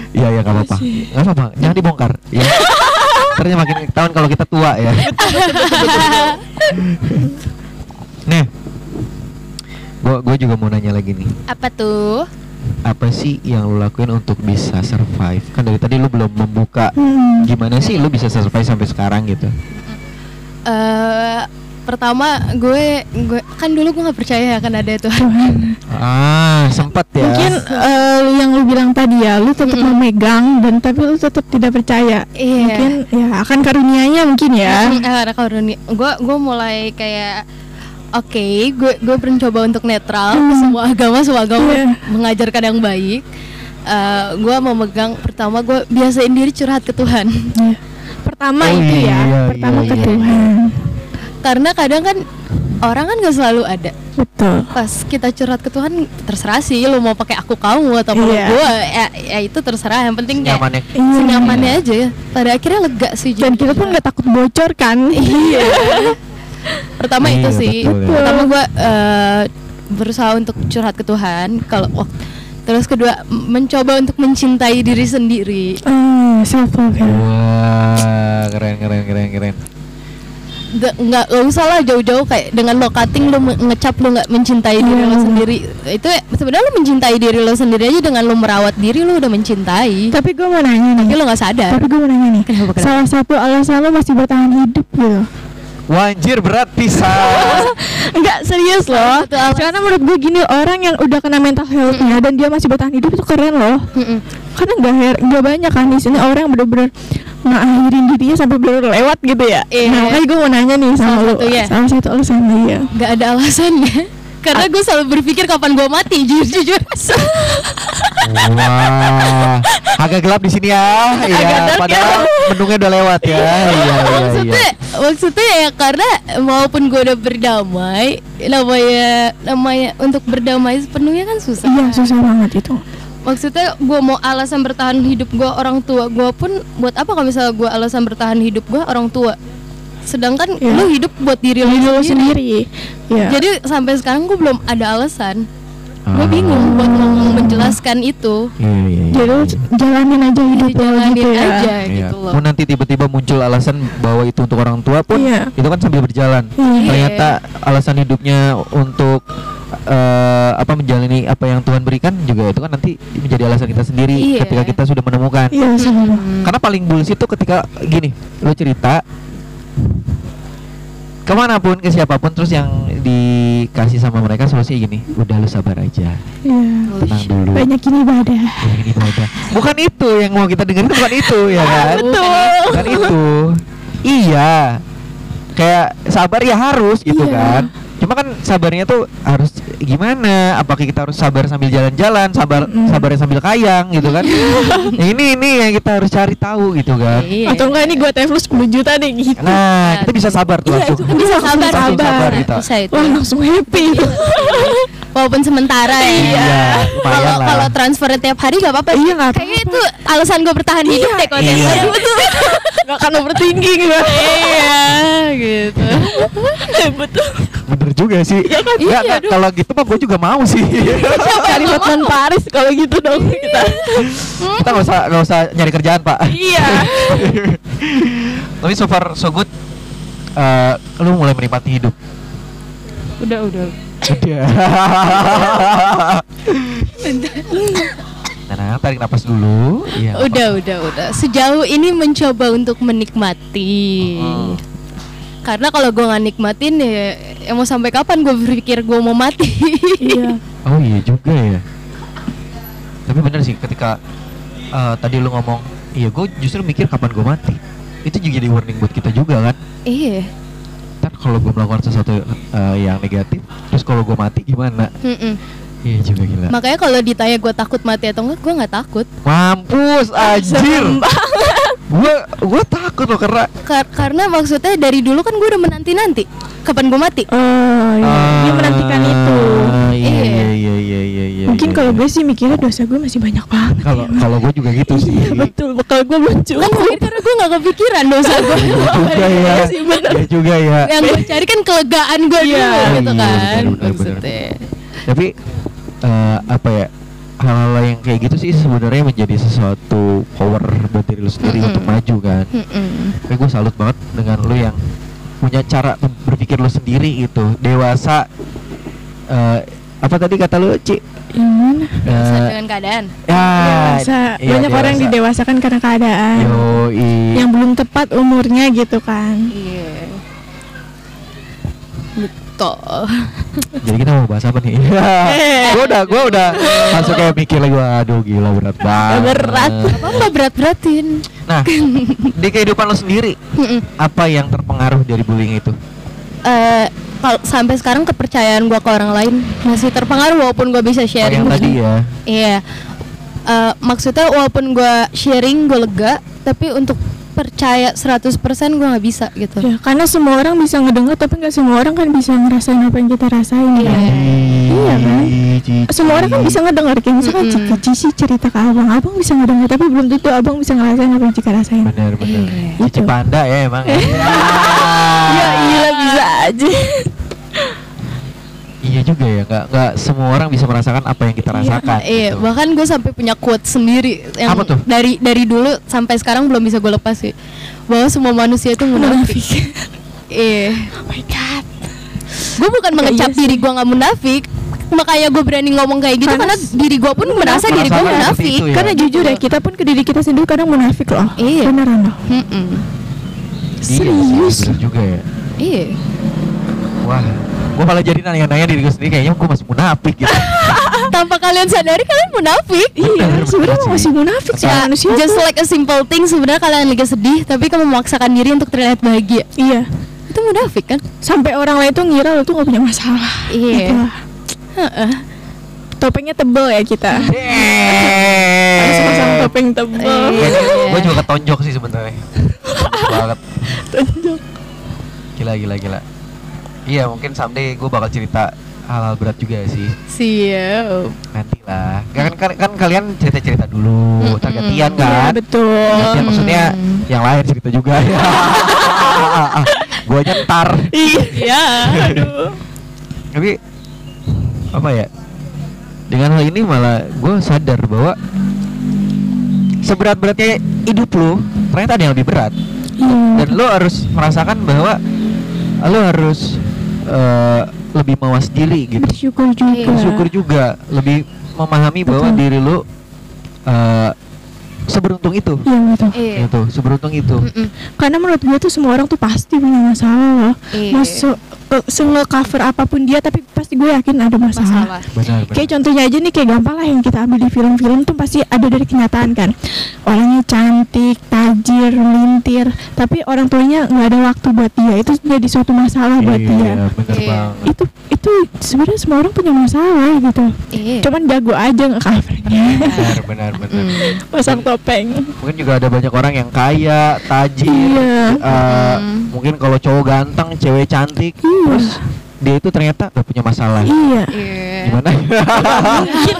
Iya ya nggak apa-apa, nggak apa-apa, jangan dibongkar. Ya. Ternyata makin tahun kalau kita tua ya. (laughs) Nih, gua gue juga mau nanya lagi nih, Apa tuh? apa sih yang lu lakuin untuk bisa survive? Kan dari tadi lu belum membuka hmm. gimana sih lu bisa survive sampai sekarang gitu. eh pertama gue gue kan dulu gue nggak percaya akan ada Tuhan. Tuhan. Ah, sempat ya. Mungkin eh, yang lu bilang tadi ya, lu tetap Mm-mm. memegang dan tapi lu tetap tidak percaya. Iya. Mungkin ya akan karunianya mungkin ya. Mm, eh, kalau dunia- gue gue mulai kayak oke gue gue mencoba untuk netral Hmm. semua agama semua agama Iya. mengajarkan yang baik. Eh gue memegang pertama gue biasain diri curhat ke Tuhan Ya. Pertama Oh, itu ya, iya, pertama iya, ke iya. Tuhan. karena kadang kan orang kan gak selalu ada Betul. pas kita curhat ke Tuhan terserah sih lu mau pakai aku kamu atau mau Iya. gue ya, ya itu terserah yang penting kayak Nyamannya. Iya. senyamannya aja ya pada akhirnya lega sih Dan kita pun nggak takut bocor kan. iya (laughs) pertama Iya, itu sih betul, ya. pertama gue berusaha untuk curhat ke Tuhan kalau wak- terus kedua mencoba untuk mencintai diri sendiri Ah, self love ya. Wah, keren keren keren keren. Nggak- nggak nggak usah lah jauh-jauh kayak dengan lo cutting lo ngecap lo nggak mencintai diri lo Hmm. sendiri itu ya, sebenarnya lo mencintai diri lo sendiri aja dengan lo merawat diri lo udah mencintai Tapi gue mau nanya tapi nih. lo nggak sadar Tapi gue mau nanya nih. Kenapa, kenapa? Salah satu alasan lo masih bertahan hidup gitu. Wanjir berat pisan. (laughs) Enggak serius loh. Karena menurut gue gini orang yang udah kena mental healthnya dan dia masih bertahan hidup itu keren loh. Mm-mm. Karena nggak her- nggak banyak kan di sini orang yang bener-bener ngakhirin dirinya sampai bener lewat gitu ya. Iya. Nah makanya gue mau nanya nih sama satu ya. Salah satu alasan iya. nggak ada alasannya Karena gue selalu berpikir kapan gue mati, jujur jujur. Wah, agak gelap di sini ya. Iya, dark padahal mendungnya udah lewat ya. Iya, iya, iya. maksudnya, maksudnya ya karena maupun gue udah berdamai, namanya namanya untuk berdamai sepenuhnya kan susah. Iya susah banget itu. Maksudnya gue mau alasan bertahan hidup gue orang tua gue pun buat apa kalau misalnya gue alasan bertahan hidup gue orang tua. Sedangkan Iya. lu hidup buat diri lu sendiri. sendiri. Iya. Jadi sampai sekarang gue belum ada alasan. Gue Ah. bingung buat ngomong menjelaskan itu. Iya, iya, iya. Jadi jalanin aja hidup lo Dijalanin gitu ya. aja Iya. gitu loh. Mau nanti tiba-tiba muncul alasan bahwa itu untuk orang tua pun Iya. itu kan sambil berjalan. Iya. Ternyata alasan hidupnya untuk eh, apa menjalani apa yang Tuhan berikan juga itu kan nanti menjadi alasan kita sendiri Iya. ketika kita sudah menemukan. Iya. Hmm. Karena paling bullshit tuh ketika gini, lo cerita ke mana pun ke siapa pun terus yang dikasih sama mereka solusinya gini, udah lu sabar aja, Iya. tenang dulu. Banyakin ibadah. Banyakin ibadah. Bukan itu yang mau kita dengerin bukan itu ya kan? (laughs) Betul. Bukan itu. Iya. Kayak sabar ya harus gitu Iya. kan. Cuma kan sabarnya tuh harus gimana? Apakah kita harus sabar sambil jalan-jalan, sabar Mm-mm. sabarnya sambil kayang gitu kan? (laughs) Ini ini yang kita harus cari tahu gitu kan. Iya. Atau enggak ini gue tef lu 10 juta deh gitu. Nah, kita bisa sabar tuh Iya, langsung. itu kan bisa langsung sabar, Langsung sabar kita. bisa itu. Wah langsung happy. Walaupun sementara ya. Iya, Kalau kalau transfer tiap hari gak apa-apa. Iya, nggak Kayaknya itu alasan gue bertahan hidup deh kalau tiap Iya. (laughs) hari itu. Gak akan overthinking gue. Iya, gitu. (laughs) Betul. Bener juga sih. Iya kan? Nggak, Iya, aduh. kalau gitu mah gue juga mau sih. Cari Hotman Paris kalau gitu dong kita. kita nggak usah nggak usah nyari kerjaan pak. Iya. (laughs) Tapi so far so good. Eh, lu mulai menikmati hidup. Udah udah. Udah. (laughs) Nah, tarik napas dulu. Iya. nggak Udah, udah, udah. Sejauh ini mencoba untuk menikmati. Hmm. Karena kalau gue nggak nikmatin ya, ya mau sampai kapan gue berpikir gue mau mati? Iya. (laughs) Oh iya juga ya. Tapi bener sih ketika eh, tadi lu ngomong, iya gue justru mikir kapan gue mati. Itu juga jadi warning buat kita juga kan. iya. Ntar kalau gue melakukan sesuatu eh, yang negatif, terus kalau gue mati gimana? Mm-mm. Iya juga gila. Makanya kalau ditanya gue takut mati atau enggak, gue nggak takut. Mampus anjir. Gue gue takut loh karena Kar- karena maksudnya dari dulu kan gue udah menanti nanti kapan gue mati. Oh iya. Dia menantikan itu. Iya Iya. iya iya iya iya. iya, Mungkin iya, kalau iya. gue sih mikirnya dosa gue masih banyak banget. kalau kalau gue juga gitu sih. Iya betul. Kalau gue belum Kan karena gue nggak kepikiran dosa gue. Iya juga ya. Iya sih, bener. Juga ya. Yang gue cari kan kelegaan gue Iya. dulu gitu iya, kan. benar, benar, benar. maksudnya. Tapi eh, apa ya? Hal-hal yang kayak gitu sih sebenarnya menjadi sesuatu power buat diri lu sendiri Mm-mm. untuk maju kan. Mm-mm. Tapi gue salut banget dengan lu yang punya cara berpikir lu sendiri gitu, dewasa. eh, apa tadi kata lu, Ci? Yang mana? Dewasa Eh, dengan keadaan. ya, Dewasa. iya, Banyak orang yang dewasa. didewasakan karena keadaan. Yoi. Yang belum tepat umurnya gitu kan. Iya. (laughs) Jadi kita mau bahas apa nih? (laughs) gue udah, gue udah langsung kayak mikir lagi, aduh gila berat banget. Berat. Apa nggak berat-beratin? Nah, di kehidupan lo sendiri, apa yang terpengaruh dari bullying itu? Eh, kalau sampai sekarang kepercayaan gue ke orang lain masih terpengaruh walaupun gue bisa Oh, sharing. yang (laughs) tadi ya. Iya. Eh, maksudnya walaupun gue sharing gue lega, tapi untuk percaya 100% gue nggak bisa gitu. Ya, karena semua orang bisa ngedengar tapi nggak semua orang kan bisa ngerasain apa yang kita rasain Iya. kan. Iya kan? Cici. Semua orang kan bisa ngedengar kayak misalkan Mm-mm. Cika Cici cerita ke abang, abang bisa ngedengar tapi belum tentu abang bisa ngerasain apa yang Cika rasain. Bener bener. Iya. Cici panda ya emang. ya. (laughs) Ya iya bisa aja. Iya juga ya, nggak nggak semua orang bisa merasakan apa yang kita rasakan. Iya, gitu. bahkan gue sampai punya quote sendiri yang Apa tuh? dari dari dulu sampai sekarang belum bisa gue lepas sih. Bahwa semua manusia itu munafik. (laughs) Iya. Oh my god. Gue bukan mengecap iya sih. diri gue nggak munafik. Makanya gue berani ngomong kayak gitu Karena karena diri gue pun merasa diri gue munafik. ya. Karena jujur ya kita pun ke diri kita sendiri kadang munafik loh. Iya. Beneran loh. Iya sih, Serius? bener juga ya. Iya. Wah, gua malah jadi nanya-nanya diri gue sendiri kayaknya gue masih munafik gitu. (laughs) Tanpa kalian sadari kalian munafik. Iya, sebenarnya masih sih. munafik sih manusia. just like a simple thing sebenarnya kalian lagi sedih tapi kamu memaksakan diri untuk terlihat bahagia. Iya. Itu munafik kan? Sampai orang lain tuh ngira lo tuh gak punya masalah. Iya. Gitu. Topengnya tebel ya kita. Harus pasang topeng tebel. Iya. gue juga ketonjok sih sebenarnya banget (laughs) gila gila gila iya mungkin someday gue bakal cerita hal-hal berat juga sih Siap. nanti lah kan, kan, kan kalian cerita cerita dulu targetian Iya kan betul. Targetian maksudnya yang lahir cerita juga (laughs) gue aja ntar Iya. Aduh. (laughs) tapi apa ya dengan hal ini malah gue sadar bahwa seberat-beratnya hidup lo ternyata ada yang lebih berat Iya. dan lo harus merasakan bahwa lo harus eh, lebih mawas diri gitu Bersyukur juga. Iya. bersyukur juga lebih memahami bahwa Betul. diri lo eh, seberuntung itu Iya betul. Iya. gitu seberuntung itu Mm-mm. Karena menurut gue tuh semua orang tuh pasti punya masalah loh. Iya. Masuk se cover apa pun dia tapi pasti gue yakin ada masalah. Masalah. benar benar Kayak contohnya aja nih kayak gampang lah yang kita ambil di film-film tuh pasti ada dari kenyataan kan. Orangnya cantik, tajir, melintir, tapi orang tuanya nggak ada waktu buat dia. Itu jadi suatu masalah buat dia. iya benar Iya. banget Itu itu sebenarnya semua orang punya masalah gitu. Iya. Cuman jago aja nge-covernya. benar benar benar (laughs) Mm. Pasang topeng. mungkin juga ada banyak orang yang kaya tajir Iya. eh, Mm. mungkin kalau cowok ganteng cewek cantik Iya. Terus dia itu ternyata gak punya masalah Iya. Iya. gimana (laughs)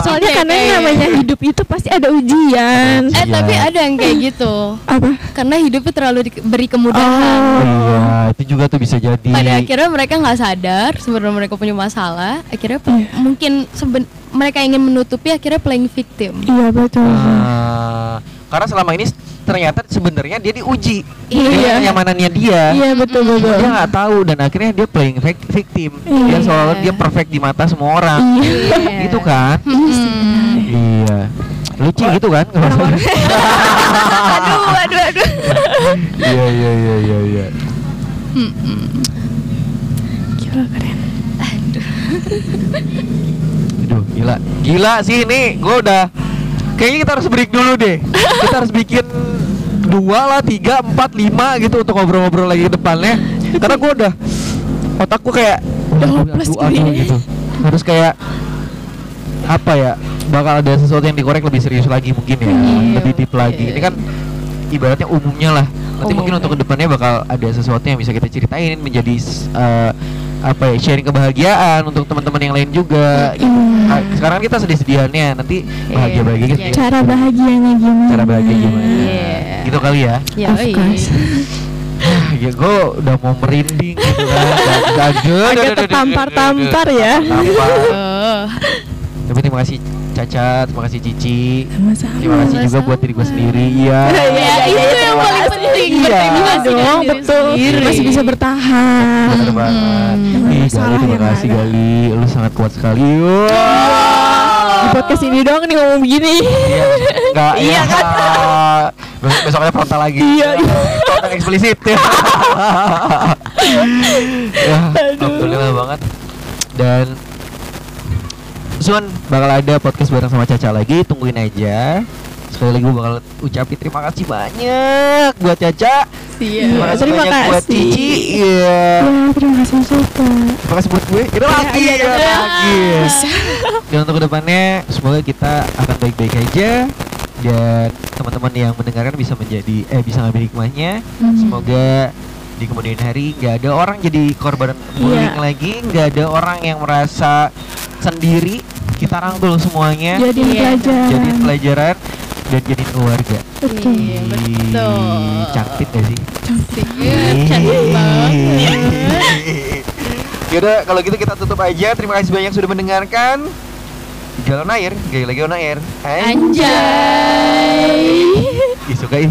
Soalnya karena yang namanya hidup itu pasti ada ujian. Eh Iya. tapi ada yang kayak gitu. Apa? Karena hidupnya terlalu diberi kemudahan. Oh. iya itu juga tuh bisa jadi Pada akhirnya mereka nggak sadar sebenarnya mereka punya masalah. Akhirnya Iya. mungkin seben- mereka ingin menutupi akhirnya playing victim. Iya betul. Ah, karena selama ini ternyata sebenarnya dia diuji Iya. dengan kenyamanannya dia Iya betul betul. dia nggak tahu dan akhirnya dia playing vic- victim dia Iya. seolah dia perfect di mata semua orang Iya. (laughs) gitu kan Hmm. iya lucu gitu kan (laughs) aduh, aduh, aduh. iya iya iya iya iya Gila keren. Aduh, (laughs) gila. Gila sih ini. Gue udah Kayaknya kita harus break dulu deh. Kita harus bikin dua lah, tiga, empat, lima gitu untuk ngobrol-ngobrol lagi ke depannya. Karena gue udah kayak aduh, hopeless aduh, aduh, gini. gitu. Harus kayak Apa ya Bakal ada sesuatu yang dikorek lebih serius lagi mungkin ya. Iya, Lebih deep lagi. Ini kan ibaratnya umumnya lah. Nanti mungkin Umumnya. untuk ke depannya bakal ada sesuatu yang bisa kita ceritain Menjadi eh, apa ya sharing kebahagiaan untuk teman-teman yang lain juga gitu. Iya. Ah, sekarang kita sedih-sedihannya nanti bahagia bahagia Iya. gitu Cara bahagianya gimana? cara bahagia gimana Iya. gitu kali ya Ya, Of iya. course. ya gue udah mau merinding gitu kan Agak tertampar-tampar ya. (laughs) Oh. tapi terima kasih Caca terima kasih Cici Sama-sama. terima kasih juga buat diri gue sendiri (laughs) iya Iya, iya, itu iya, yang terima paling penting. Iya. Iya dong, betul. sendiri. Masih bisa bertahan. bener banget Gali, terima yang kasih. Gali lu sangat kuat sekali Di podcast ini doang nih ngomong begini. Iya, enggak Iya ya. (laughs) Besok besoknya frontal lagi. Iya, iya. Frontal eksplisit. (laughs) ya, alhamdulillah banget. Dan Sun bakal ada podcast bareng sama Caca lagi, tungguin aja. Sekali lagi gue bakal ucapin terima kasih banyak buat Caca. Terima kasih Terima banyak buat kasih. Cici. Iya. Ya, terima kasih juga. Terima kasih buat gue. Kita lagi, iya, ya, iya. lagi. (laughs) Dan untuk ke depannya semoga kita akan baik-baik aja dan teman-teman yang mendengarkan bisa menjadi eh bisa ngambil hikmahnya. Hmm. Semoga di kemudian hari nggak ada orang jadi korban bullying Iya. lagi, nggak ada orang yang merasa sendiri. Kita rangkul semuanya, Jadi Iya. pelajaran. jadi pelajaran dan jadi keluarga. Betul. Iya, betul. Ih, Cantik gak sih? Cantik banget. Yaudah kalau gitu kita tutup aja Terima kasih banyak sudah mendengarkan Galon air Gaya lagi on air Anjay. Ih suka ih